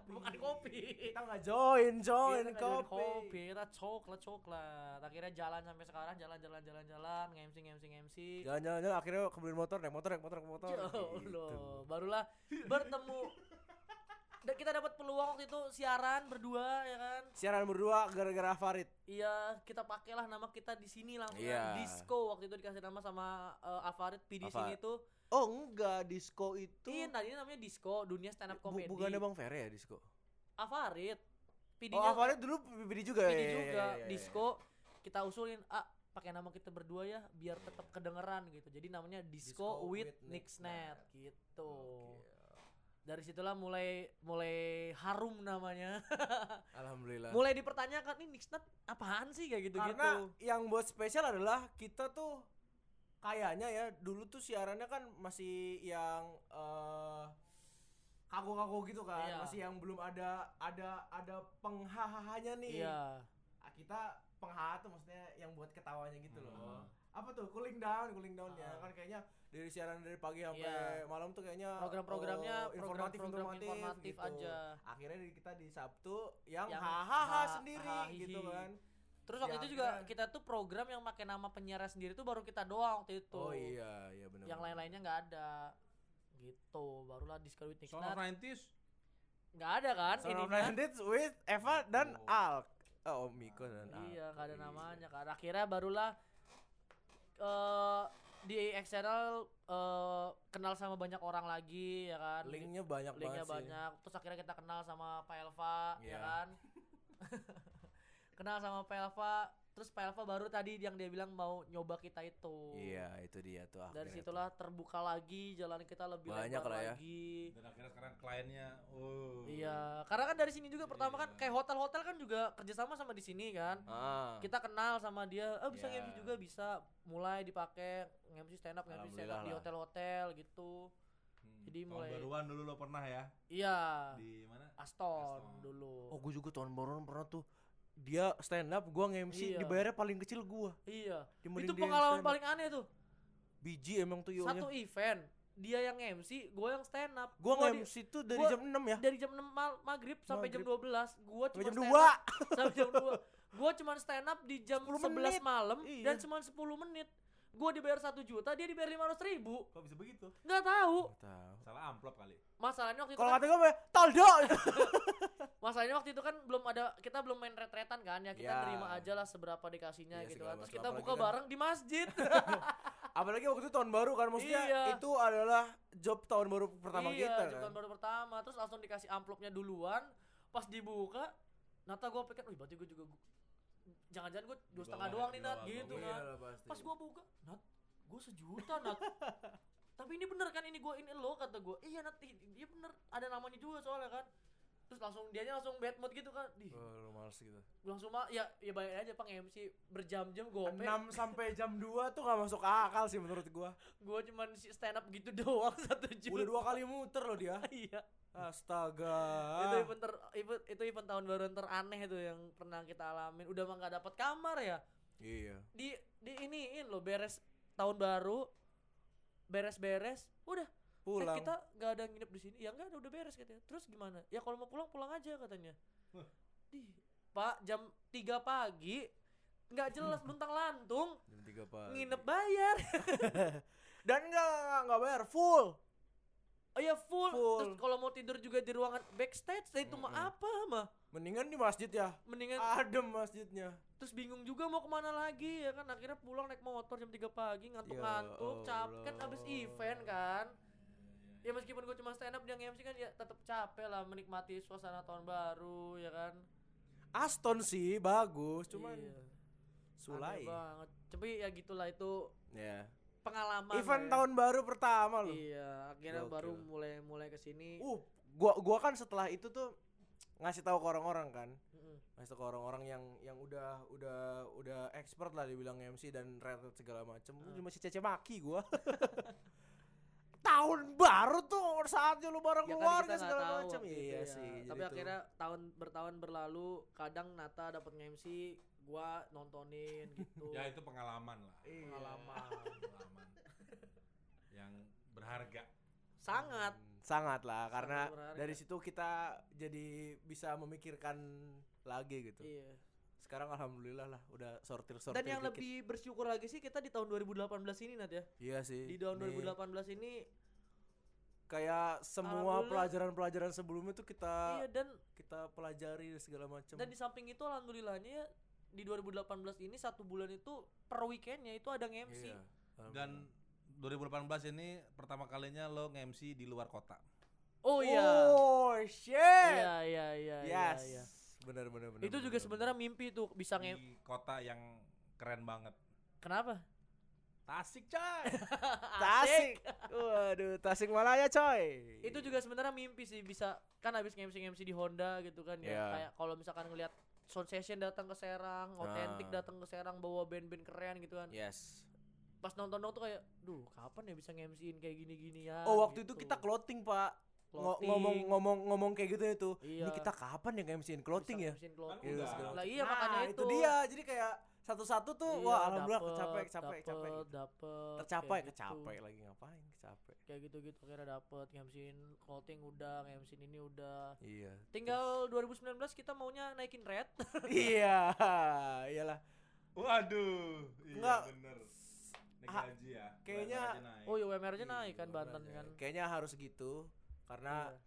bukan kopi Kita nggak join, join Kita kopi. kopi kita coklat coklat akhirnya jalan sampai sekarang jalan jalan jalan jalan ngemsi ngemsi ngemsi Jalan-jalan jalan, akhirnya kebeli motor, naik motor, naik motor, naik motor. Ya Gitu. Allah, barulah bertemu. Da- kita dapat peluang waktu itu siaran berdua ya kan. Siaran berdua gara-gara Farid. Iya, kita pakailah nama kita di sini langsung Iya. kan. Disco waktu itu dikasih nama sama uh, Afarid P di sini tuh. Oh enggak, disco itu. Iya, tadinya namanya Disco, dunia stand up comedy. bukannya Bang Ferry ya disco? Afarid. PD Oh, Farid dulu PD juga PD ya. juga, iya, iya, iya. Disco. Kita usulin, ah pakai nama kita berdua ya biar tetap kedengeran gitu. Jadi namanya Disco, Disco with, with Snap gitu. Oke. Dari situlah mulai mulai harum namanya. Alhamdulillah. mulai dipertanyakan ini Nixnat apaan sih kayak gitu-gitu. Karena yang buat spesial adalah kita tuh kayaknya ya dulu tuh siarannya kan masih yang eh kaku-kaku gitu kan, Iya. masih yang belum ada ada ada penghahahanya nih. Iya. Ah, kita penghaha tuh maksudnya yang buat ketawanya gitu loh. Apa tuh cooling down, cooling downnya Ah. kan kayaknya dari siaran dari pagi sampai Iya. malam tuh kayaknya Program-programnya oh, program-program informatif, informatif gitu. aja. Akhirnya di- kita di Sabtu yang, Yang hahaha ha- sendiri hahihi. gitu kan. Terus waktu Ya, itu juga akhirnya- kita tuh program yang pakai nama penyiar sendiri tuh baru kita doang waktu itu. Oh iya, iya benar. Yang lain-lainnya nggak ada. Gitu. Barulah Disco with Son of Nixnat. 90s. Nggak ada kan of ininya. Bandits with Eva dan Oh. Alk. Oh, Miko dan Alk. Iya, nggak ada namanya kan. Akhirnya barulah eh di X channel eh, kenal sama banyak orang lagi ya kan. Linknya banyak linknya banget sih. banyak terus akhirnya kita kenal sama Pak Elva ya Iya. kan kenal sama Pak Elva terus Pak Elva baru tadi yang dia bilang mau nyoba kita itu Iya, itu dia tuh dari situlah terbuka lagi jalan kita lebih Banyak lebar lah ya. lagi Dan akhirnya sekarang kliennya, oh. iya karena kan dari sini juga pertama kan Iya. kayak hotel-hotel kan juga kerjasama sama di sini kan. Ah. kita kenal sama dia oh bisa Iya. nge juga bisa mulai dipakai nge stand up nge stand up di hotel-hotel gitu Hmm. Jadi Tahun mulai- baruan dulu lo pernah ya iya di mana? Aston, Aston. dulu Oh, gue juga tahun baruan pernah tuh. Dia stand up, gua nge-MC, Iya. dibayarnya paling kecil gua. Iya. Dibanding itu pengalaman paling aneh tuh. Biji emang tuh yonya. Satu event, dia yang MC, gue yang stand up. Gua di- nge-MC tuh dari gua- jam 6 ya. dari jam 6 mal- maghrib sampai jam Maghrib. 12, gua cuma jam stand 2. up sampai jam 2. Gua cuma stand up di jam 10 11 menit. malam Iya. dan cuma 10 menit. Gua dibayar 1 juta, dia dibayar 500 ribu. Kok bisa begitu? Nggak tahu. Nggak tahu. Salah amplop kali. Masalahnya waktu itu Kalau kan, kata gue mah toldo. masalahnya waktu itu kan belum ada kita belum main retretan kan ya. Kita Ya. terima aja lah seberapa dikasihnya Iya, gitu kan. Terus kita buka kan- bareng di masjid. Apalagi waktu itu tahun baru kan maksudnya Iya. itu adalah job tahun baru pertama iya, kita kan. tahun baru pertama terus langsung dikasih amplopnya duluan pas dibuka Nata gue pikir, wih berarti gue juga jangan-jangan gue dua setengah doang nih Nat. gitu kan pas gue buka Nat gue sejuta Nat. Tapi ini bener kan ini gue ini lo kata gue iya Nat iya bener. Ada namanya juga soalnya kan. Terus langsung dianya langsung bad mood gitu kan. Di Oh, lu males gitu. langsung mah ya ya bayangin aja pang MC berjam-jam gope 6 sampai jam 2 tuh gak masuk akal sih menurut gua. gue cuman si stand up gitu doang satu juta Udah dua kali muter loh dia. iya Astaga. itu event ter, event, itu event tahun baru teraneh itu yang pernah kita alamin udah mah nggak dapat kamar ya Iya. di di iniin lo beres tahun baru beres-beres udah eh, Pulang. kita nggak ada nginep di sini ya nggak ada udah beres katanya terus gimana ya kalau mau pulang pulang aja katanya Wah. di pak jam 3 pagi nggak jelas luntang lantung Jam 3 pagi. nginep bayar Dan enggak enggak enggak bayar full. Oh ya full, Full. terus kalau mau tidur juga di ruangan backstage nah itu mah Mm-mm. apa mah Mendingan di masjid ya. mendingan Adem masjidnya. terus bingung juga mau ke mana lagi ya kan akhirnya pulang naik motor jam 3 pagi ngantuk-ngantuk Ya capek kan abis event kan ya meskipun gue cuma stand up dia nge-MC kan ya tetap capek lah menikmati suasana tahun baru ya kan Aston sih bagus, cuman Iya. sulai. Aneh banget tapi ya gitulah itu Ya. Pengalaman Event ya. tahun baru pertama loh. iya akhirnya Gokil. baru mulai mulai ke sini Uh, gua gua kan setelah itu tuh ngasih tahu ke orang-orang kan. Ngasih tahu ke orang-orang yang yang udah udah udah expert lah dibilang MC dan rate segala macem. Lu masih cece maki gua. tahun baru tuh saatnya lu bareng ya kan keluarga nggak segala macem. Iya ya. sih. tapi tuh. akhirnya tahun bertahun berlalu kadang Nata dapat MC gua nontonin gitu Ya itu pengalaman lah. Iya. pengalaman Pengalaman yang berharga. sangat Hmm, sangat lah karena berharga. dari situ kita jadi bisa memikirkan lagi gitu. iya Sekarang alhamdulillah lah udah sortir-sortir dan yang dikit. lebih bersyukur lagi sih kita di tahun 2018 ini Nat ya Iya sih. di tahun Nih, 2018 ini kayak semua pelajaran-pelajaran sebelumnya tuh kita iya dan kita pelajari segala macam. dan di samping itu alhamdulillahnya ya di 2018 ini satu bulan itu per weekendnya itu ada MC Iya, Dan 2018 ini pertama kalinya lo nge-MC di luar kota. oh iya Oh shit. iya iya iya iya, yes. iya. Benar benar benar. itu juga benar, sebenarnya mimpi tuh bisa nge Di kota yang keren banget. kenapa Tasik coy. Tasik. Waduh, Tasik Malaya coy. itu juga sebenarnya mimpi sih bisa kan habis MC MC di Honda gitu kan ya Iya. kayak kalau misalkan ngelihat sound session datang ke Serang, otentik Ah. datang ke Serang bawa band-band keren gitu kan. Yes. Pas nonton dong tuh kayak, duh kapan ya bisa nge-MC-in kayak gini-gini ya. Oh, waktu itu gitu. kita clothing, Pak. Clothing. ngomong ngomong ngomong kayak gitu itu. Iya. Ini kita kapan ya nge-MC-in clothing Bisa ya? clothing. Kan segala Lah iya Nah, makanya itu itu. dia. Jadi kayak satu-satu tuh Iya, wah alhamdulillah dapet, capek capek dapet, capek. dapet, Tercapai kayak gitu. kecapek lagi ngapain kecapek. Kayak gitu-gitu akhirnya dapet nge-MC-in clothing udah, nge-MC-in ini udah. Iya. Tinggal 2019 kita maunya naikin red. iya, iyalah. Waduh. Iya Enggak. bener. Naik Ah, gaji ya. kayaknya- UMR aja naik. oh iya UMR aja naik kan Banten makanya. kan. Kayaknya harus gitu karena Iya.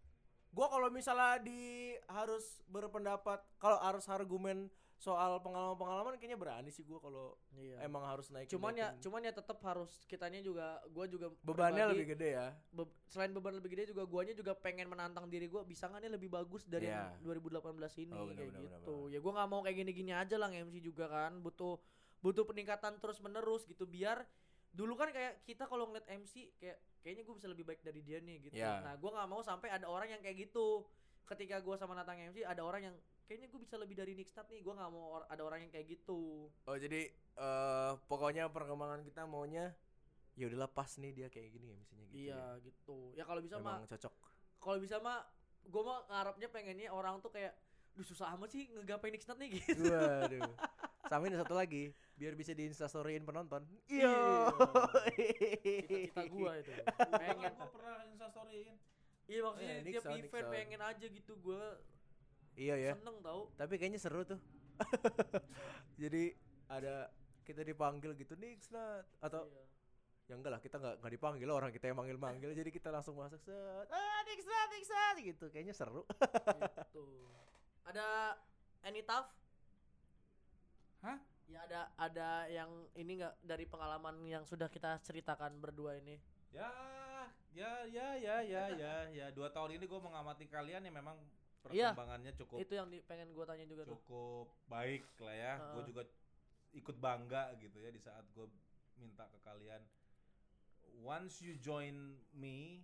gua kalau misalnya di harus berpendapat kalau harus argumen soal pengalaman-pengalaman kayaknya berani sih gua kalau Iya. emang harus naik cuman ya cuman ya tetap harus kitanya juga gua juga bebannya pribadi, lebih gede ya be- selain beban lebih gede juga guanya juga pengen menantang diri gua bisa nggak nih lebih bagus dari Iya. yang 2018 ini Oh, benar, kayak benar, gitu benar, ya gua nggak mau kayak gini-gini aja lah MC juga kan butuh butuh peningkatan terus menerus gitu biar dulu kan kayak kita kalau ngeliat MC kayak kayaknya gue bisa lebih baik dari dia nih gitu Iya. nah gua nggak mau sampai ada orang yang kayak gitu ketika gua sama Natang MC ada orang yang kayaknya gue bisa lebih dari Nixtat nih gua nggak mau or- ada orang yang kayak gitu. Oh jadi eh pokoknya perkembangan kita maunya ya udahlah pas nih dia kayak gini ya misalnya gitu iya ya. gitu. Ya kalau bisa mah cocok. kalau bisa mah gue mah ngarepnya pengennya orang tuh kayak duh susah amat sih ngegapain Nixnat nih gitu. Waduh. Sama ini satu lagi biar bisa di instastoryin penonton. Iya. iya. Cita-cita gua itu. Pengen Gua pernah instastoryin. iya maksudnya Eh, tiap Nixon, event Nixon. pengen aja gitu gua iya ya. Seneng tau. Tapi kayaknya seru tuh. Jadi ada kita dipanggil gitu nih Snat atau Iya. ya enggak lah kita nggak nggak dipanggil orang kita yang manggil manggil jadi kita langsung masuk set. Ah Nixat Nixat gitu kayaknya seru. Gitu. Ada any tough? Hah? ya ada ada yang ini nggak dari pengalaman yang sudah kita ceritakan berdua ini? Ya, ya, ya, ya, ya, ya, ya. Dua tahun ini gue mengamati kalian yang memang Iya. perkembangannya cukup itu yang di, pengen gua tanya juga tuh cukup baik lah ya. Gue Heeh. juga ikut bangga gitu ya di saat gue minta ke kalian. Once you join me,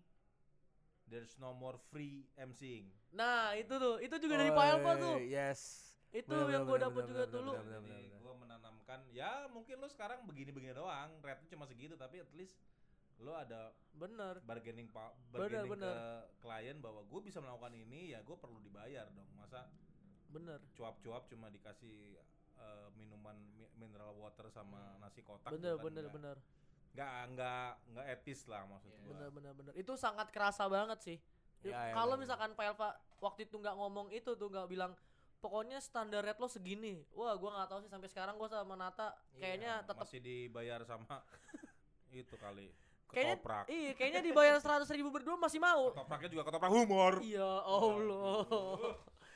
there's no more free emceeing. nah itu tuh itu juga dari Pak Elva tuh yes itu Bener, yang bener, dapet bener, juga bener, dulu bener, bener, bener. gue menanamkan, ya mungkin lo sekarang begini-begini doang, rate cuma segitu, tapi at least lo ada bener bargaining pa- Bener, bargaining bener. ke klien bahwa gue bisa melakukan ini ya gue perlu dibayar dong masa bener cuap-cuap cuma dikasih eh, minuman mi- mineral water sama nasi kotak Hmm. bener gitu kan, bener nggak- bener nggak nggak nggak etis lah maksud Iya. gua. bener bener bener itu sangat kerasa banget sih Ya, ya, kalau bener. misalkan Pak Elva waktu itu nggak ngomong itu tuh nggak bilang pokoknya standar rate lo segini wah gua nggak tahu sih sampai sekarang gua sama Nata kayaknya Ya, tetap masih dibayar sama itu kali kayaknya ketoprak. iya kayaknya dibayar seratus ribu berdua masih mau. Ketopraknya juga ketoprak humor. Iya Allah.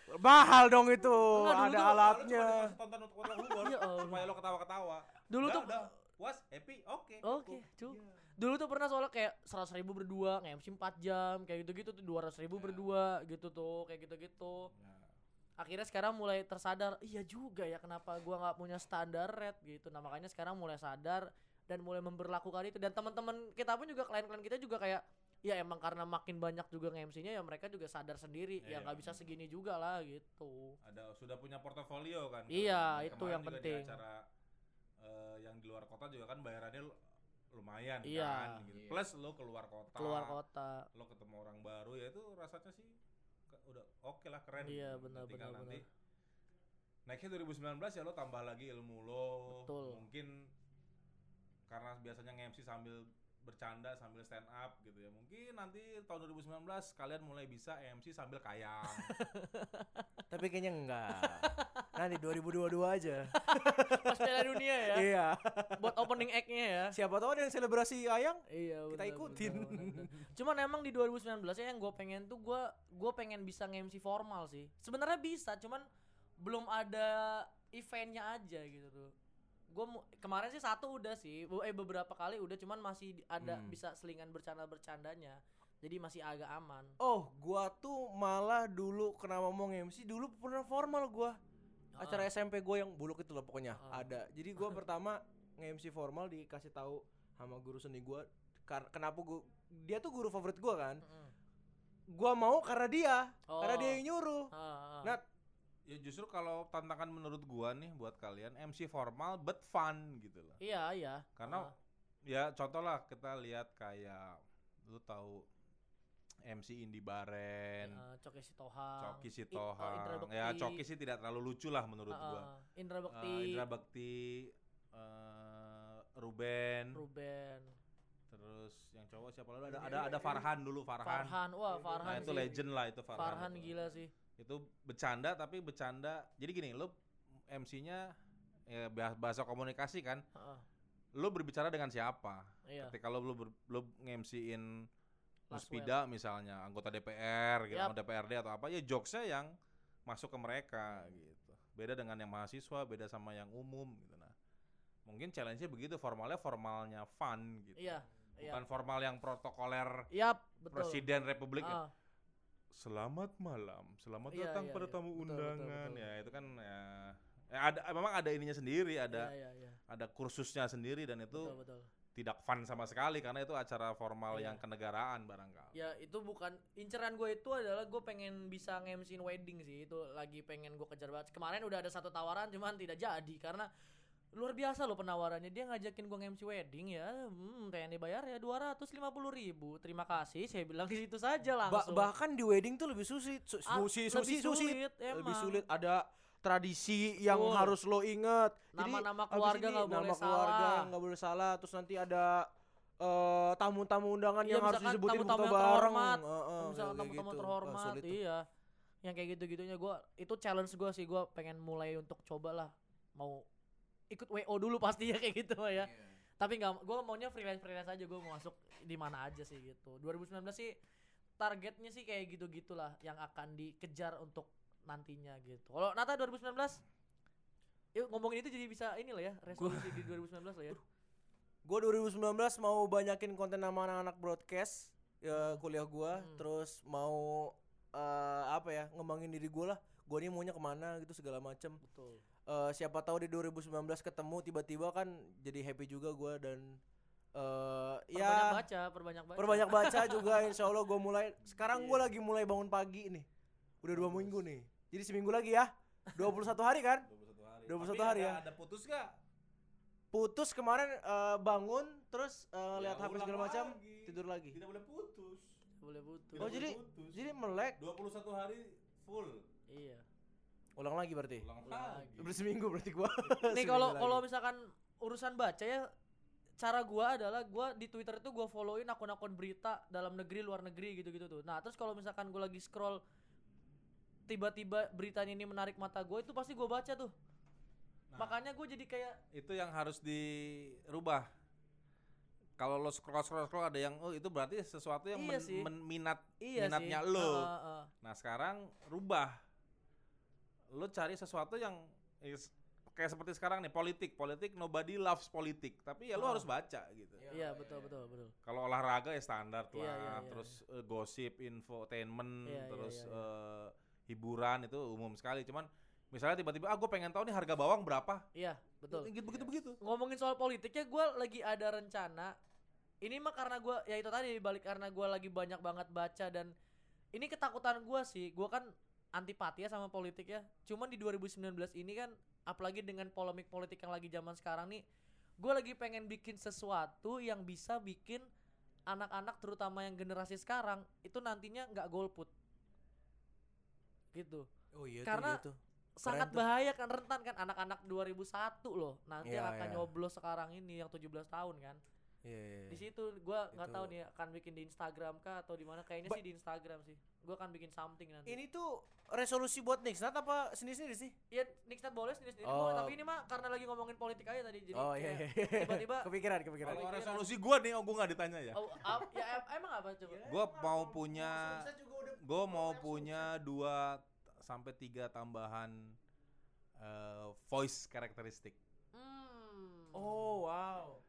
Mahal dong itu Enggak, dulu ada tuh- alatnya. Tonton untuk ketoprak humor Iya Allah. supaya lo ketawa-ketawa. Dulu Udah, tuh- udah. Was happy oke. Oke cu dulu tuh pernah soalnya kayak seratus ribu berdua nge-MC 4 jam kayak gitu-gitu tuh dua ribu Ya. berdua gitu tuh kayak gitu-gitu. Ya. akhirnya sekarang mulai tersadar iya juga ya kenapa gua nggak punya standar rate gitu. Nah makanya sekarang mulai sadar dan mulai memberlakukan itu dan teman-teman kita pun juga klien-klien kita juga kayak ya emang karena makin banyak juga nge-MC-nya ya mereka juga sadar sendiri Iya, ya nggak bisa segini juga lah gitu. ada sudah punya portofolio kan Iya, itu yang juga penting. di acara eh, yang di luar kota juga kan bayarannya lu- lumayan Iya. kan gitu. Iya. plus lo keluar kota Keluar kota. lo ketemu orang baru ya itu rasanya sih ke- udah oke lah keren Iya, gitu. benar, benar, nanti nextnya 2019 ya lo tambah lagi ilmu lo Betul. mungkin karena biasanya nge-MC sambil bercanda sambil stand up gitu ya mungkin nanti tahun 2019 kalian mulai bisa MC sambil kayang Tapi kayaknya enggak. Nanti 2022 aja. Pas Piala Dunia ya. Iya. buat opening act-nya ya. Siapa tahu ada yang selebrasi ayang. Iya, Kita ikutin. benar, benar. Cuman emang di 2019 ya yang gue pengen tuh gue gue pengen bisa nge-MC formal sih. Sebenarnya bisa, cuman belum ada eventnya aja gitu tuh. Gue kemarin sih satu udah sih, eh beberapa kali udah, cuman masih ada Hmm. bisa selingan bercanda bercandanya. Jadi masih agak aman. Oh, gua tuh malah dulu kena ngomong MC dulu pernah formal gua. Acara SMP gua yang buluk itu loh pokoknya Ah. ada. Jadi gua pertama nge-MC formal dikasih tahu sama guru seni gua kenapa gua dia tuh guru favorit gua kan. Mm-mm. Gua mau karena dia, karena Oh. dia yang nyuruh. Ah, ah. Nah, ya justru kalau tantangan menurut gua nih buat kalian MC formal but fun gitu loh iya iya. karena Ah. ya contoh lah kita lihat kayak lu tahu MC Indi Baren Eh, Coki Sitohang. Coki I- eh, Indra Sitohang Bekti. ya Coki sih tidak terlalu lucu lah menurut Ah, gua ah. Indra Eh, Bekti. Indra Bekti eh, Ruben Ruben. terus yang cowok siapa lagi ada ada ada Farhan dulu Farhan, Farhan. Wah, Farhan. nah itu sih. legend lah itu Farhan Farhan itu. gila sih. Itu bercanda tapi bercanda jadi gini lu MC-nya ya bah- bahasa komunikasi kan Heeh. lu berbicara dengan siapa Iya. ketika lu lu, ber- lu nge-MC-in Laswell. Muspida misalnya anggota DPR gitu anggota DPRD atau apa ya jokesnya yang masuk ke mereka gitu beda dengan yang mahasiswa beda sama yang umum gitu nah mungkin challenge-nya begitu formalnya formalnya fun gitu Iya. Iya. bukan formal yang protokoler betul. presiden republik ya. Selamat malam, selamat Iya, datang iya, pada iya. tamu Betul, betul, undangan. betul. Ya itu kan ya, ya ada memang ada ininya sendiri, ada Iya, iya, iya. ada kursusnya sendiri dan itu Betul, betul. tidak fun sama sekali karena itu acara formal Iya. yang kenegaraan barangkali. Ya itu bukan inceran gue itu adalah gue pengen bisa nge-MC wedding sih itu lagi pengen gue kejar banget. Kemarin udah ada satu tawaran cuman tidak jadi karena luar biasa loh penawarannya dia ngajakin gue nge-MC wedding ya hmm pengen dibayar ya dua ratus lima puluh ribu terima kasih saya bilang di situ saja ba- langsung bahkan di wedding tuh lebih sulit. Su- Ah, susi, lebih susi, susi. sulit, Lebih emang. sulit ada tradisi yang harus lo inget. Nama-nama keluarga nggak boleh nama keluarga salah. nggak boleh salah. Terus nanti ada eh, tamu-tamu undangan Iya, yang harus disebutin tamu-tamu yang bareng. terhormat. Misalnya kayak tamu-tamu gitu. Terhormat tuh. iya yang kayak gitu-gitunya gue itu challenge gue sih gue pengen mulai untuk coba lah mau ikut wo dulu pasti ya kayak gitu mah ya. Tapi nggak gue maunya freelance freelance aja gue mau masuk di mana aja sih gitu. 2019 sih targetnya sih kayak gitu gitulah yang akan dikejar untuk nantinya gitu. Kalau Nata 2019 yuk ngomongin itu jadi bisa ini lah ya resolusi di 2019 lah ya. Gue 2019 mau banyakin konten sama anak-anak broadcast ya kuliah gua, Hmm. terus mau eh, apa ya ngembangin diri gua lah. Gua nih maunya ke mana gitu segala macem. betul Eh, siapa tahu di 2019 ketemu tiba-tiba kan jadi happy juga gua dan eh perbanyak ya baca perbanyak baca perbanyak baca juga insya Allah gue mulai sekarang gua lagi mulai bangun pagi nih udah dua minggu nih jadi seminggu lagi ya 21 hari kan 21 hari. 21 Tapi hari ada, ya. Ada putus gak? putus kemarin eh, bangun terus eh, Ya, lihat HP segala macam lagi. tidur lagi Tidak boleh putus. boleh butuh Tidak oh boleh jadi putus. jadi melek 21 hari full. Iya ulang lagi berarti Ulang lagi. udah seminggu berarti gua nih kalau kalau misalkan urusan baca ya cara gua adalah gua di Twitter itu gua followin akun-akun berita dalam negeri luar negeri gitu-gitu tuh. Nah, terus kalau misalkan gua lagi scroll tiba-tiba beritanya ini menarik mata gua itu pasti gua baca tuh. Nah. Makanya gua jadi kayak itu yang harus dirubah. Kalau lo scroll scroll scroll ada yang oh itu berarti sesuatu yang Iya men- sih. men- minat iya minatnya sih. lo. Heeh, heeh. Nah sekarang rubah. Lo cari sesuatu yang is- kayak seperti sekarang nih politik politik nobody loves politik tapi ya lo Ah. harus baca gitu. Iya, betul betul betul. Kalau olahraga ya standar lah, Iya, iya, iya, terus eh, gosip, infotainment, Iya, iya, terus iya, iya. eh, hiburan itu umum sekali. Cuman Misalnya tiba-tiba ah gue pengen tahu nih harga bawang berapa. Iya, betul. Gitu begitu begitu. ngomongin soal politiknya gue lagi ada rencana ini mah karena gue ya itu tadi balik karena gue lagi banyak banget baca dan ini ketakutan gue sih gue kan antipati ya sama politik ya cuman di 2019 ini kan apalagi dengan polemik politik yang lagi zaman sekarang nih gue lagi pengen bikin sesuatu yang bisa bikin anak-anak terutama yang generasi sekarang itu nantinya nggak golput. Gitu. Oh iya Karena tuh, sangat tuh. bahaya kan rentan kan anak-anak 2001 loh nanti Iya, akan iya. nyoblos sekarang ini yang 17 tahun kan Iya, iya, di iya. situ gua nggak tahu nih akan bikin di Instagram kah atau di mana kayaknya Ba- sih di Instagram sih gua akan bikin something nanti Ini tuh resolusi buat Nixnat apa sendiri-sendiri sih? Iya, Nixnat boleh sendiri-sendiri Oh. boleh, tapi ini mah karena lagi ngomongin politik aja tadi jadi oh iya kayak iya. tiba-tiba kepikiran kepikiran. Kalau resolusi gue nih, oh gue nggak ditanya ya. oh, ap- ya em- emang apa coba? Gue mau punya, gue mau punya dua sampai tiga tambahan eh, voice karakteristik. Hmm. Oh wow.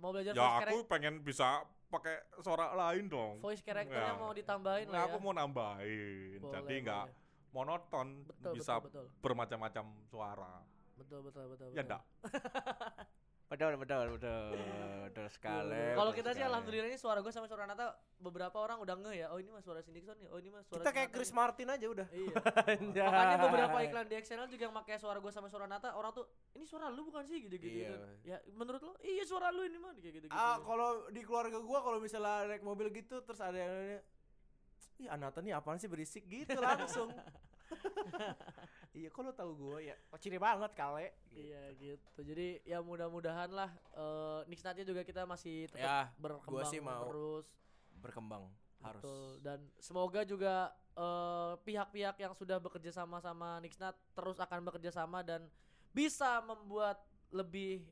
Mau belajar Ya voice, aku character, pengen bisa pakai suara lain dong. voice characternya Ya. mau ditambahin Nah, lah ya. aku mau nambahin, Boleh, jadi nggak monoton, Betul, bisa betul, betul. bermacam-macam suara. Betul betul betul. Ya betul. enggak. Betul betul betul betul sekali. Kalau kita sih alhamdulillah ini suara gue sama suara Nata beberapa orang udah nge ya. Oh ini mah suara si Nixon nih. Oh ini mah suara kita kayak Chris. Martin aja udah. Iya. Makanya beberapa iklan di XNL juga yang pakai suara gue sama suara Nata orang tuh ini suara lu bukan sih gitu-gitu. Iya. Ya menurut lo iya suara lu ini mah kayak gitu-gitu. Ah, kalau di keluarga gua kalau misalnya naik mobil gitu terus ada yang nanya, Ih, Anata nih apaan sih berisik gitu langsung. iya, kok lo tahu gua ya? Oh, ciri banget kale. Iya gitu. Jadi ya mudah-mudahan lah eh Nixnatnya juga kita masih tetap Ya, berkembang sih mau. terus. Berkembang harus. Betul. Dan semoga juga eh, pihak-pihak yang sudah bekerja sama sama Nixnat terus akan bekerja sama dan bisa membuat lebih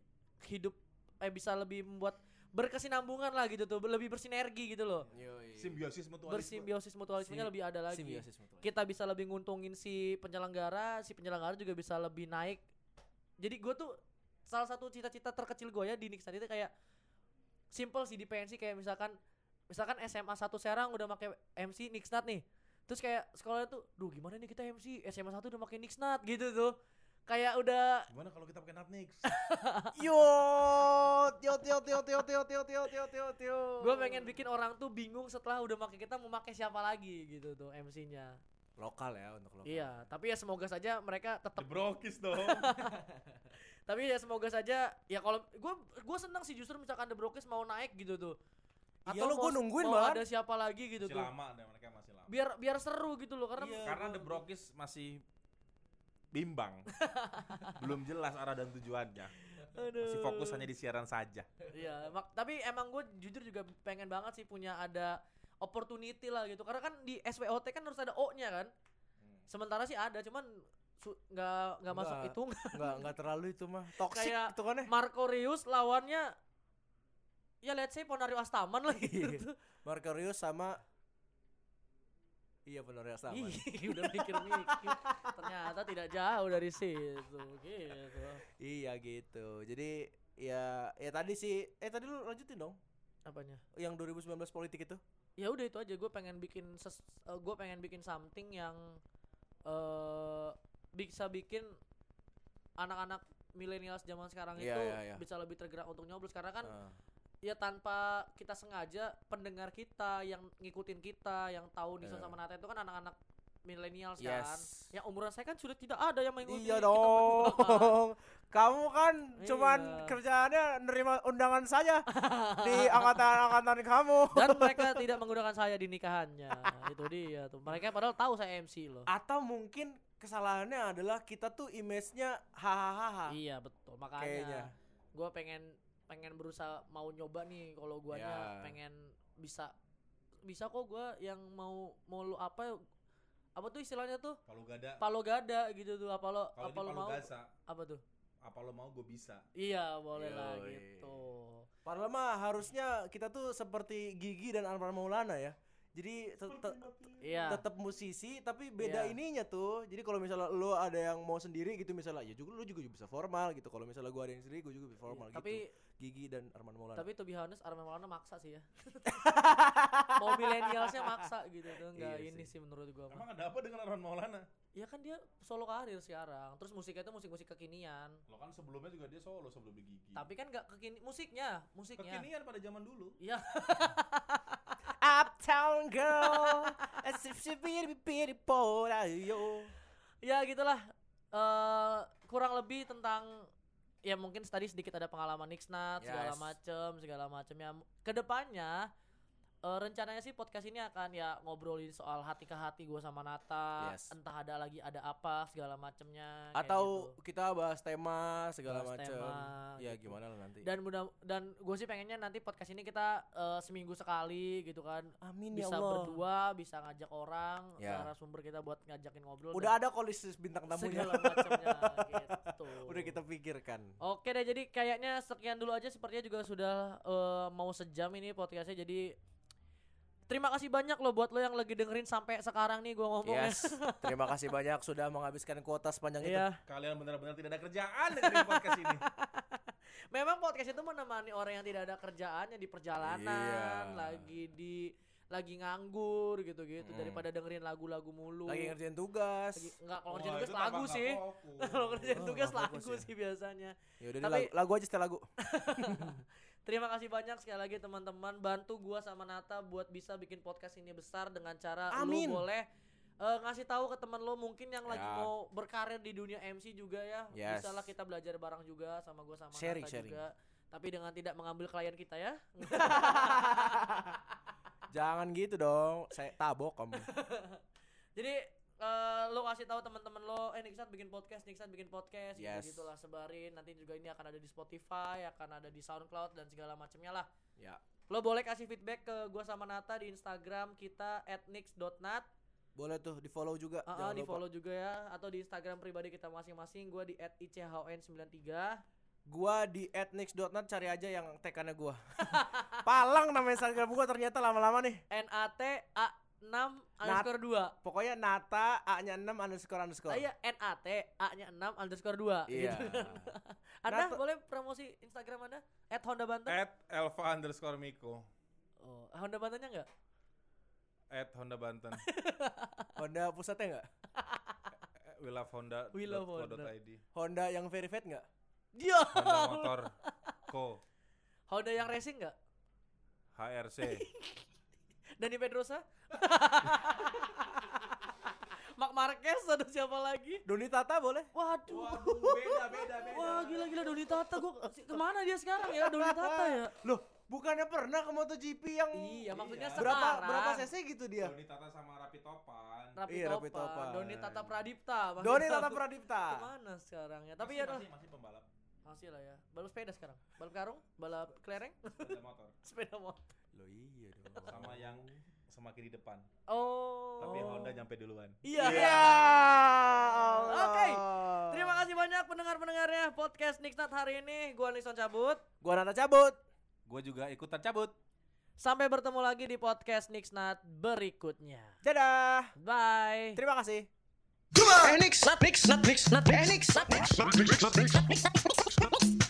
hidup eh bisa lebih membuat berkesinambungan lah gitu tuh, lebih bersinergi gitu loh. Yoi. Simbiosis mutualisme. Bersimbiosis mutualismenya Si- lebih ada lagi. Simbiosis mutualisme. Kita bisa lebih nguntungin si penyelenggara, si penyelenggara juga bisa lebih naik. Jadi gue tuh salah satu cita-cita terkecil gue ya di Nixnat itu kayak simple sih di PNC kayak misalkan misalkan SMA 1 Serang udah pakai MC Nixnat nih. Terus kayak sekolah tuh, duh gimana nih kita MC SMA 1 udah pakai Nixnat gitu tuh. Kayak udah Gimana kalau kita pakai Natnix? Yo, tio tio tio tio tio tio tio tio tio tio. gue pengen bikin orang tuh bingung setelah udah pakai kita mau pakai siapa lagi gitu tuh MC-nya. lokal ya untuk lokal. Iya, tapi ya semoga saja mereka tetap Debrokis dong. Tapi ya semoga saja ya kalau gue gue senang sih justru misalkan The Brokis mau naik gitu tuh. Iya lo, mau, gua nungguin mau banget. ada siapa lagi gitu masih tuh. lama deh mereka masih lama. Biar biar seru gitu loh karena Iya. Karena The Brokis masih bimbang. Belum jelas arah dan tujuannya. Masih fokus hanya di siaran saja. Iya, mak- tapi emang gue jujur juga pengen banget sih punya ada opportunity lah gitu. Karena kan di SWOT kan harus ada O-nya kan. Sementara sih ada, cuman su- nggak nggak masuk Nggak. itu. Enggak enggak terlalu itu mah. Toxic Kayak itu kan ya. Marco Reus lawannya ya let's say Ponario Astaman lah gitu. Marco Rios sama Iya benar ya sama. Udah mikir-mikir. Ternyata tidak jauh dari situ gitu. Iya gitu. Jadi ya ya tadi sih eh tadi lu lanjutin dong Apanya? yang 2019 politik itu. Ya udah itu aja gue pengen bikin ses, gue pengen bikin something yang eh bisa bikin anak-anak milenial zaman sekarang Iya, itu iya, iya. bisa lebih tergerak untuk nyoblos karena kan Ah. Ya tanpa kita sengaja pendengar kita yang ngikutin kita yang tahu Nixon Iya. sama Nata itu kan anak-anak milenial sekarang Yes. yang umuran saya kan sudah tidak ada yang mengikuti Iya kita kan. dong. Kamu kan cuman Iya. kerjaannya nerima undangan saja di angkatan-angkatan kamu. dan mereka tidak menggunakan saya di nikahannya itu dia tuh mereka padahal tahu saya MC loh Atau mungkin kesalahannya adalah kita tuh image-nya hahaha. iya betul makanya gue pengen pengen berusaha mau nyoba nih kalau guanya Ya. pengen bisa bisa kok gua yang mau mau lu apa apa tuh istilahnya tuh? Palu gada. palo gada gitu tuh apa lo Kalau apa lo Palu mau? Gaza, apa tuh? Apa lo mau gue bisa. iya boleh lah gitu. Padahal mah harusnya kita tuh seperti Gigi dan Anwar Maulana ya Jadi tetep Iya. tetap musisi tapi beda Iya. ininya tuh. Jadi kalau misalnya lu ada yang mau sendiri gitu misalnya ya juga lu juga bisa formal gitu. Kalau misalnya gua ada yang sendiri gua juga bisa formal Iya, Tapi gitu. Gigi dan Arman Maulana. tapi to be honest Arman Maulana maksa sih ya. Mau milenialsnya maksa gitu tuh enggak Iya ini sih. sih menurut gua mah. Emang ada apa dengan Arman Maulana? Ya kan dia solo karir sekarang. Terus musiknya itu musik-musik kekinian. Lo kan sebelumnya juga dia solo sebelum di Gigi. Tapi kan enggak kekini musiknya, musiknya. kekinian pada zaman dulu. Iya. Uptown girl, as if she be beautiful, ayo. ya gitulah eh kurang lebih tentang ya mungkin tadi sedikit ada pengalaman Nixnat segala Yes. macem segala macem ya ke depannya eh rencananya sih podcast ini akan ya ngobrolin soal hati ke hati gue sama Nata Yes. entah ada lagi ada apa segala macemnya Atau gitu. kita bahas tema segala Bahas macam. tema, Ya gitu. gimana lah nanti. dan mudah dan gue sih pengennya nanti podcast ini kita eh, seminggu sekali gitu kan Amin ya bisa Allah. berdua bisa ngajak orang Ya. narasumber kita buat ngajakin ngobrol Udah ada kolis bintang tamunya. segala macamnya gitu Udah kita pikirkan. Oke deh, jadi kayaknya sekian dulu aja. Sepertinya juga sudah eh, mau sejam ini podcastnya. Jadi terima kasih banyak loh buat lo yang lagi dengerin sampai sekarang nih gua ngomong Yes. Terima kasih banyak sudah menghabiskan kuota sepanjang itu. Iya, Kalian benar-benar tidak ada kerjaan dengerin podcast ini. memang podcast itu menemani orang yang tidak ada kerjaannya di perjalanan, Iya. lagi di lagi nganggur gitu-gitu Hmm. daripada dengerin lagu-lagu mulu. Lagi ngerjain tugas. Lagi- enggak kalau ngerjain tugas itu lagu sih. Kalau ngerjain Oh, tugas lagu ya. sih biasanya. Ya udah lagu, lagu aja setel lagu. Terima kasih banyak sekali lagi teman-teman bantu gua sama Nata buat bisa bikin podcast ini besar dengan cara Amin. lu boleh eh, ngasih tahu ke teman lo mungkin yang lagi Ya. mau berkarir di dunia MC juga ya. Yes. Bisa lah kita belajar bareng juga sama gua sama Sharing, Nata sharing. juga. Tapi dengan tidak mengambil klien kita ya. Jangan gitu dong. Saya tabok kamu. Jadi eh, lo kasih tahu teman-teman lo, eh Nixat bikin podcast, Nixat bikin podcast, Yes. gitu gitulah sebarin. Nanti juga ini akan ada di Spotify, akan ada di SoundCloud dan segala macamnya lah. ya. Lo boleh kasih feedback ke gua sama Nata di Instagram kita @nix.nat. Boleh tuh di-follow juga. Ah, jangan di follow juga ya atau di Instagram pribadi kita masing-masing. Gua di @ichon93. Gua di @nix.net cari aja yang tekannya gua. Palang nama Instagram gua ternyata lama-lama nih. N A T A 6 underscore 2. Pokoknya Nata A-nya 6 underscore underscore. Ah, iya N A T A nya 6 underscore 2 Iya. gitu. Anda Nata- boleh promosi Instagram Anda? At Honda Banten. At Elva underscore Miko. Oh, Honda Bantennya enggak? At Honda Banten. Honda pusatnya enggak? Eh, We love Honda. We love Honda. ID. Honda yang verified enggak? Dia. Honda Motor Co. Honda yang racing enggak? HRC. Dani Pedrosa? Mark Marquez ada siapa lagi? Doni Tata boleh? Waduh. Waduh, beda beda beda. Wah gila gila Doni Tata gua ke mana dia sekarang ya Doni Tata ya? Loh, bukannya pernah ke MotoGP yang Iya maksudnya Iya. berapa sekarang. berapa cc gitu dia? Doni Tata sama Rapi Topan. Rapi Iya, Rapi Topan, Topan. Doni Tata Pradipta. Doni Tata Pradipta. Ke mana sekarang ya? Tapi Masih- ya masih, masih pembalap masih lah ya. Balap sepeda sekarang. Balap karung, balap kelereng, sepeda motor sepeda motor. Loh iya dong. sama yang semakin di depan. Oh. Tapi Honda nyampe duluan. Iya. Ya Allah. Oke. Terima kasih banyak pendengar-pendengarnya podcast Nixnat hari ini. Gua Nixon cabut. Gua Nata cabut. Gue juga ikutan cabut. Sampai bertemu lagi di podcast Nixnat berikutnya. Dadah. Bye. Terima kasih. Enix, not mix, not mix, not Enix, not mix, not mix, not mix, not mix.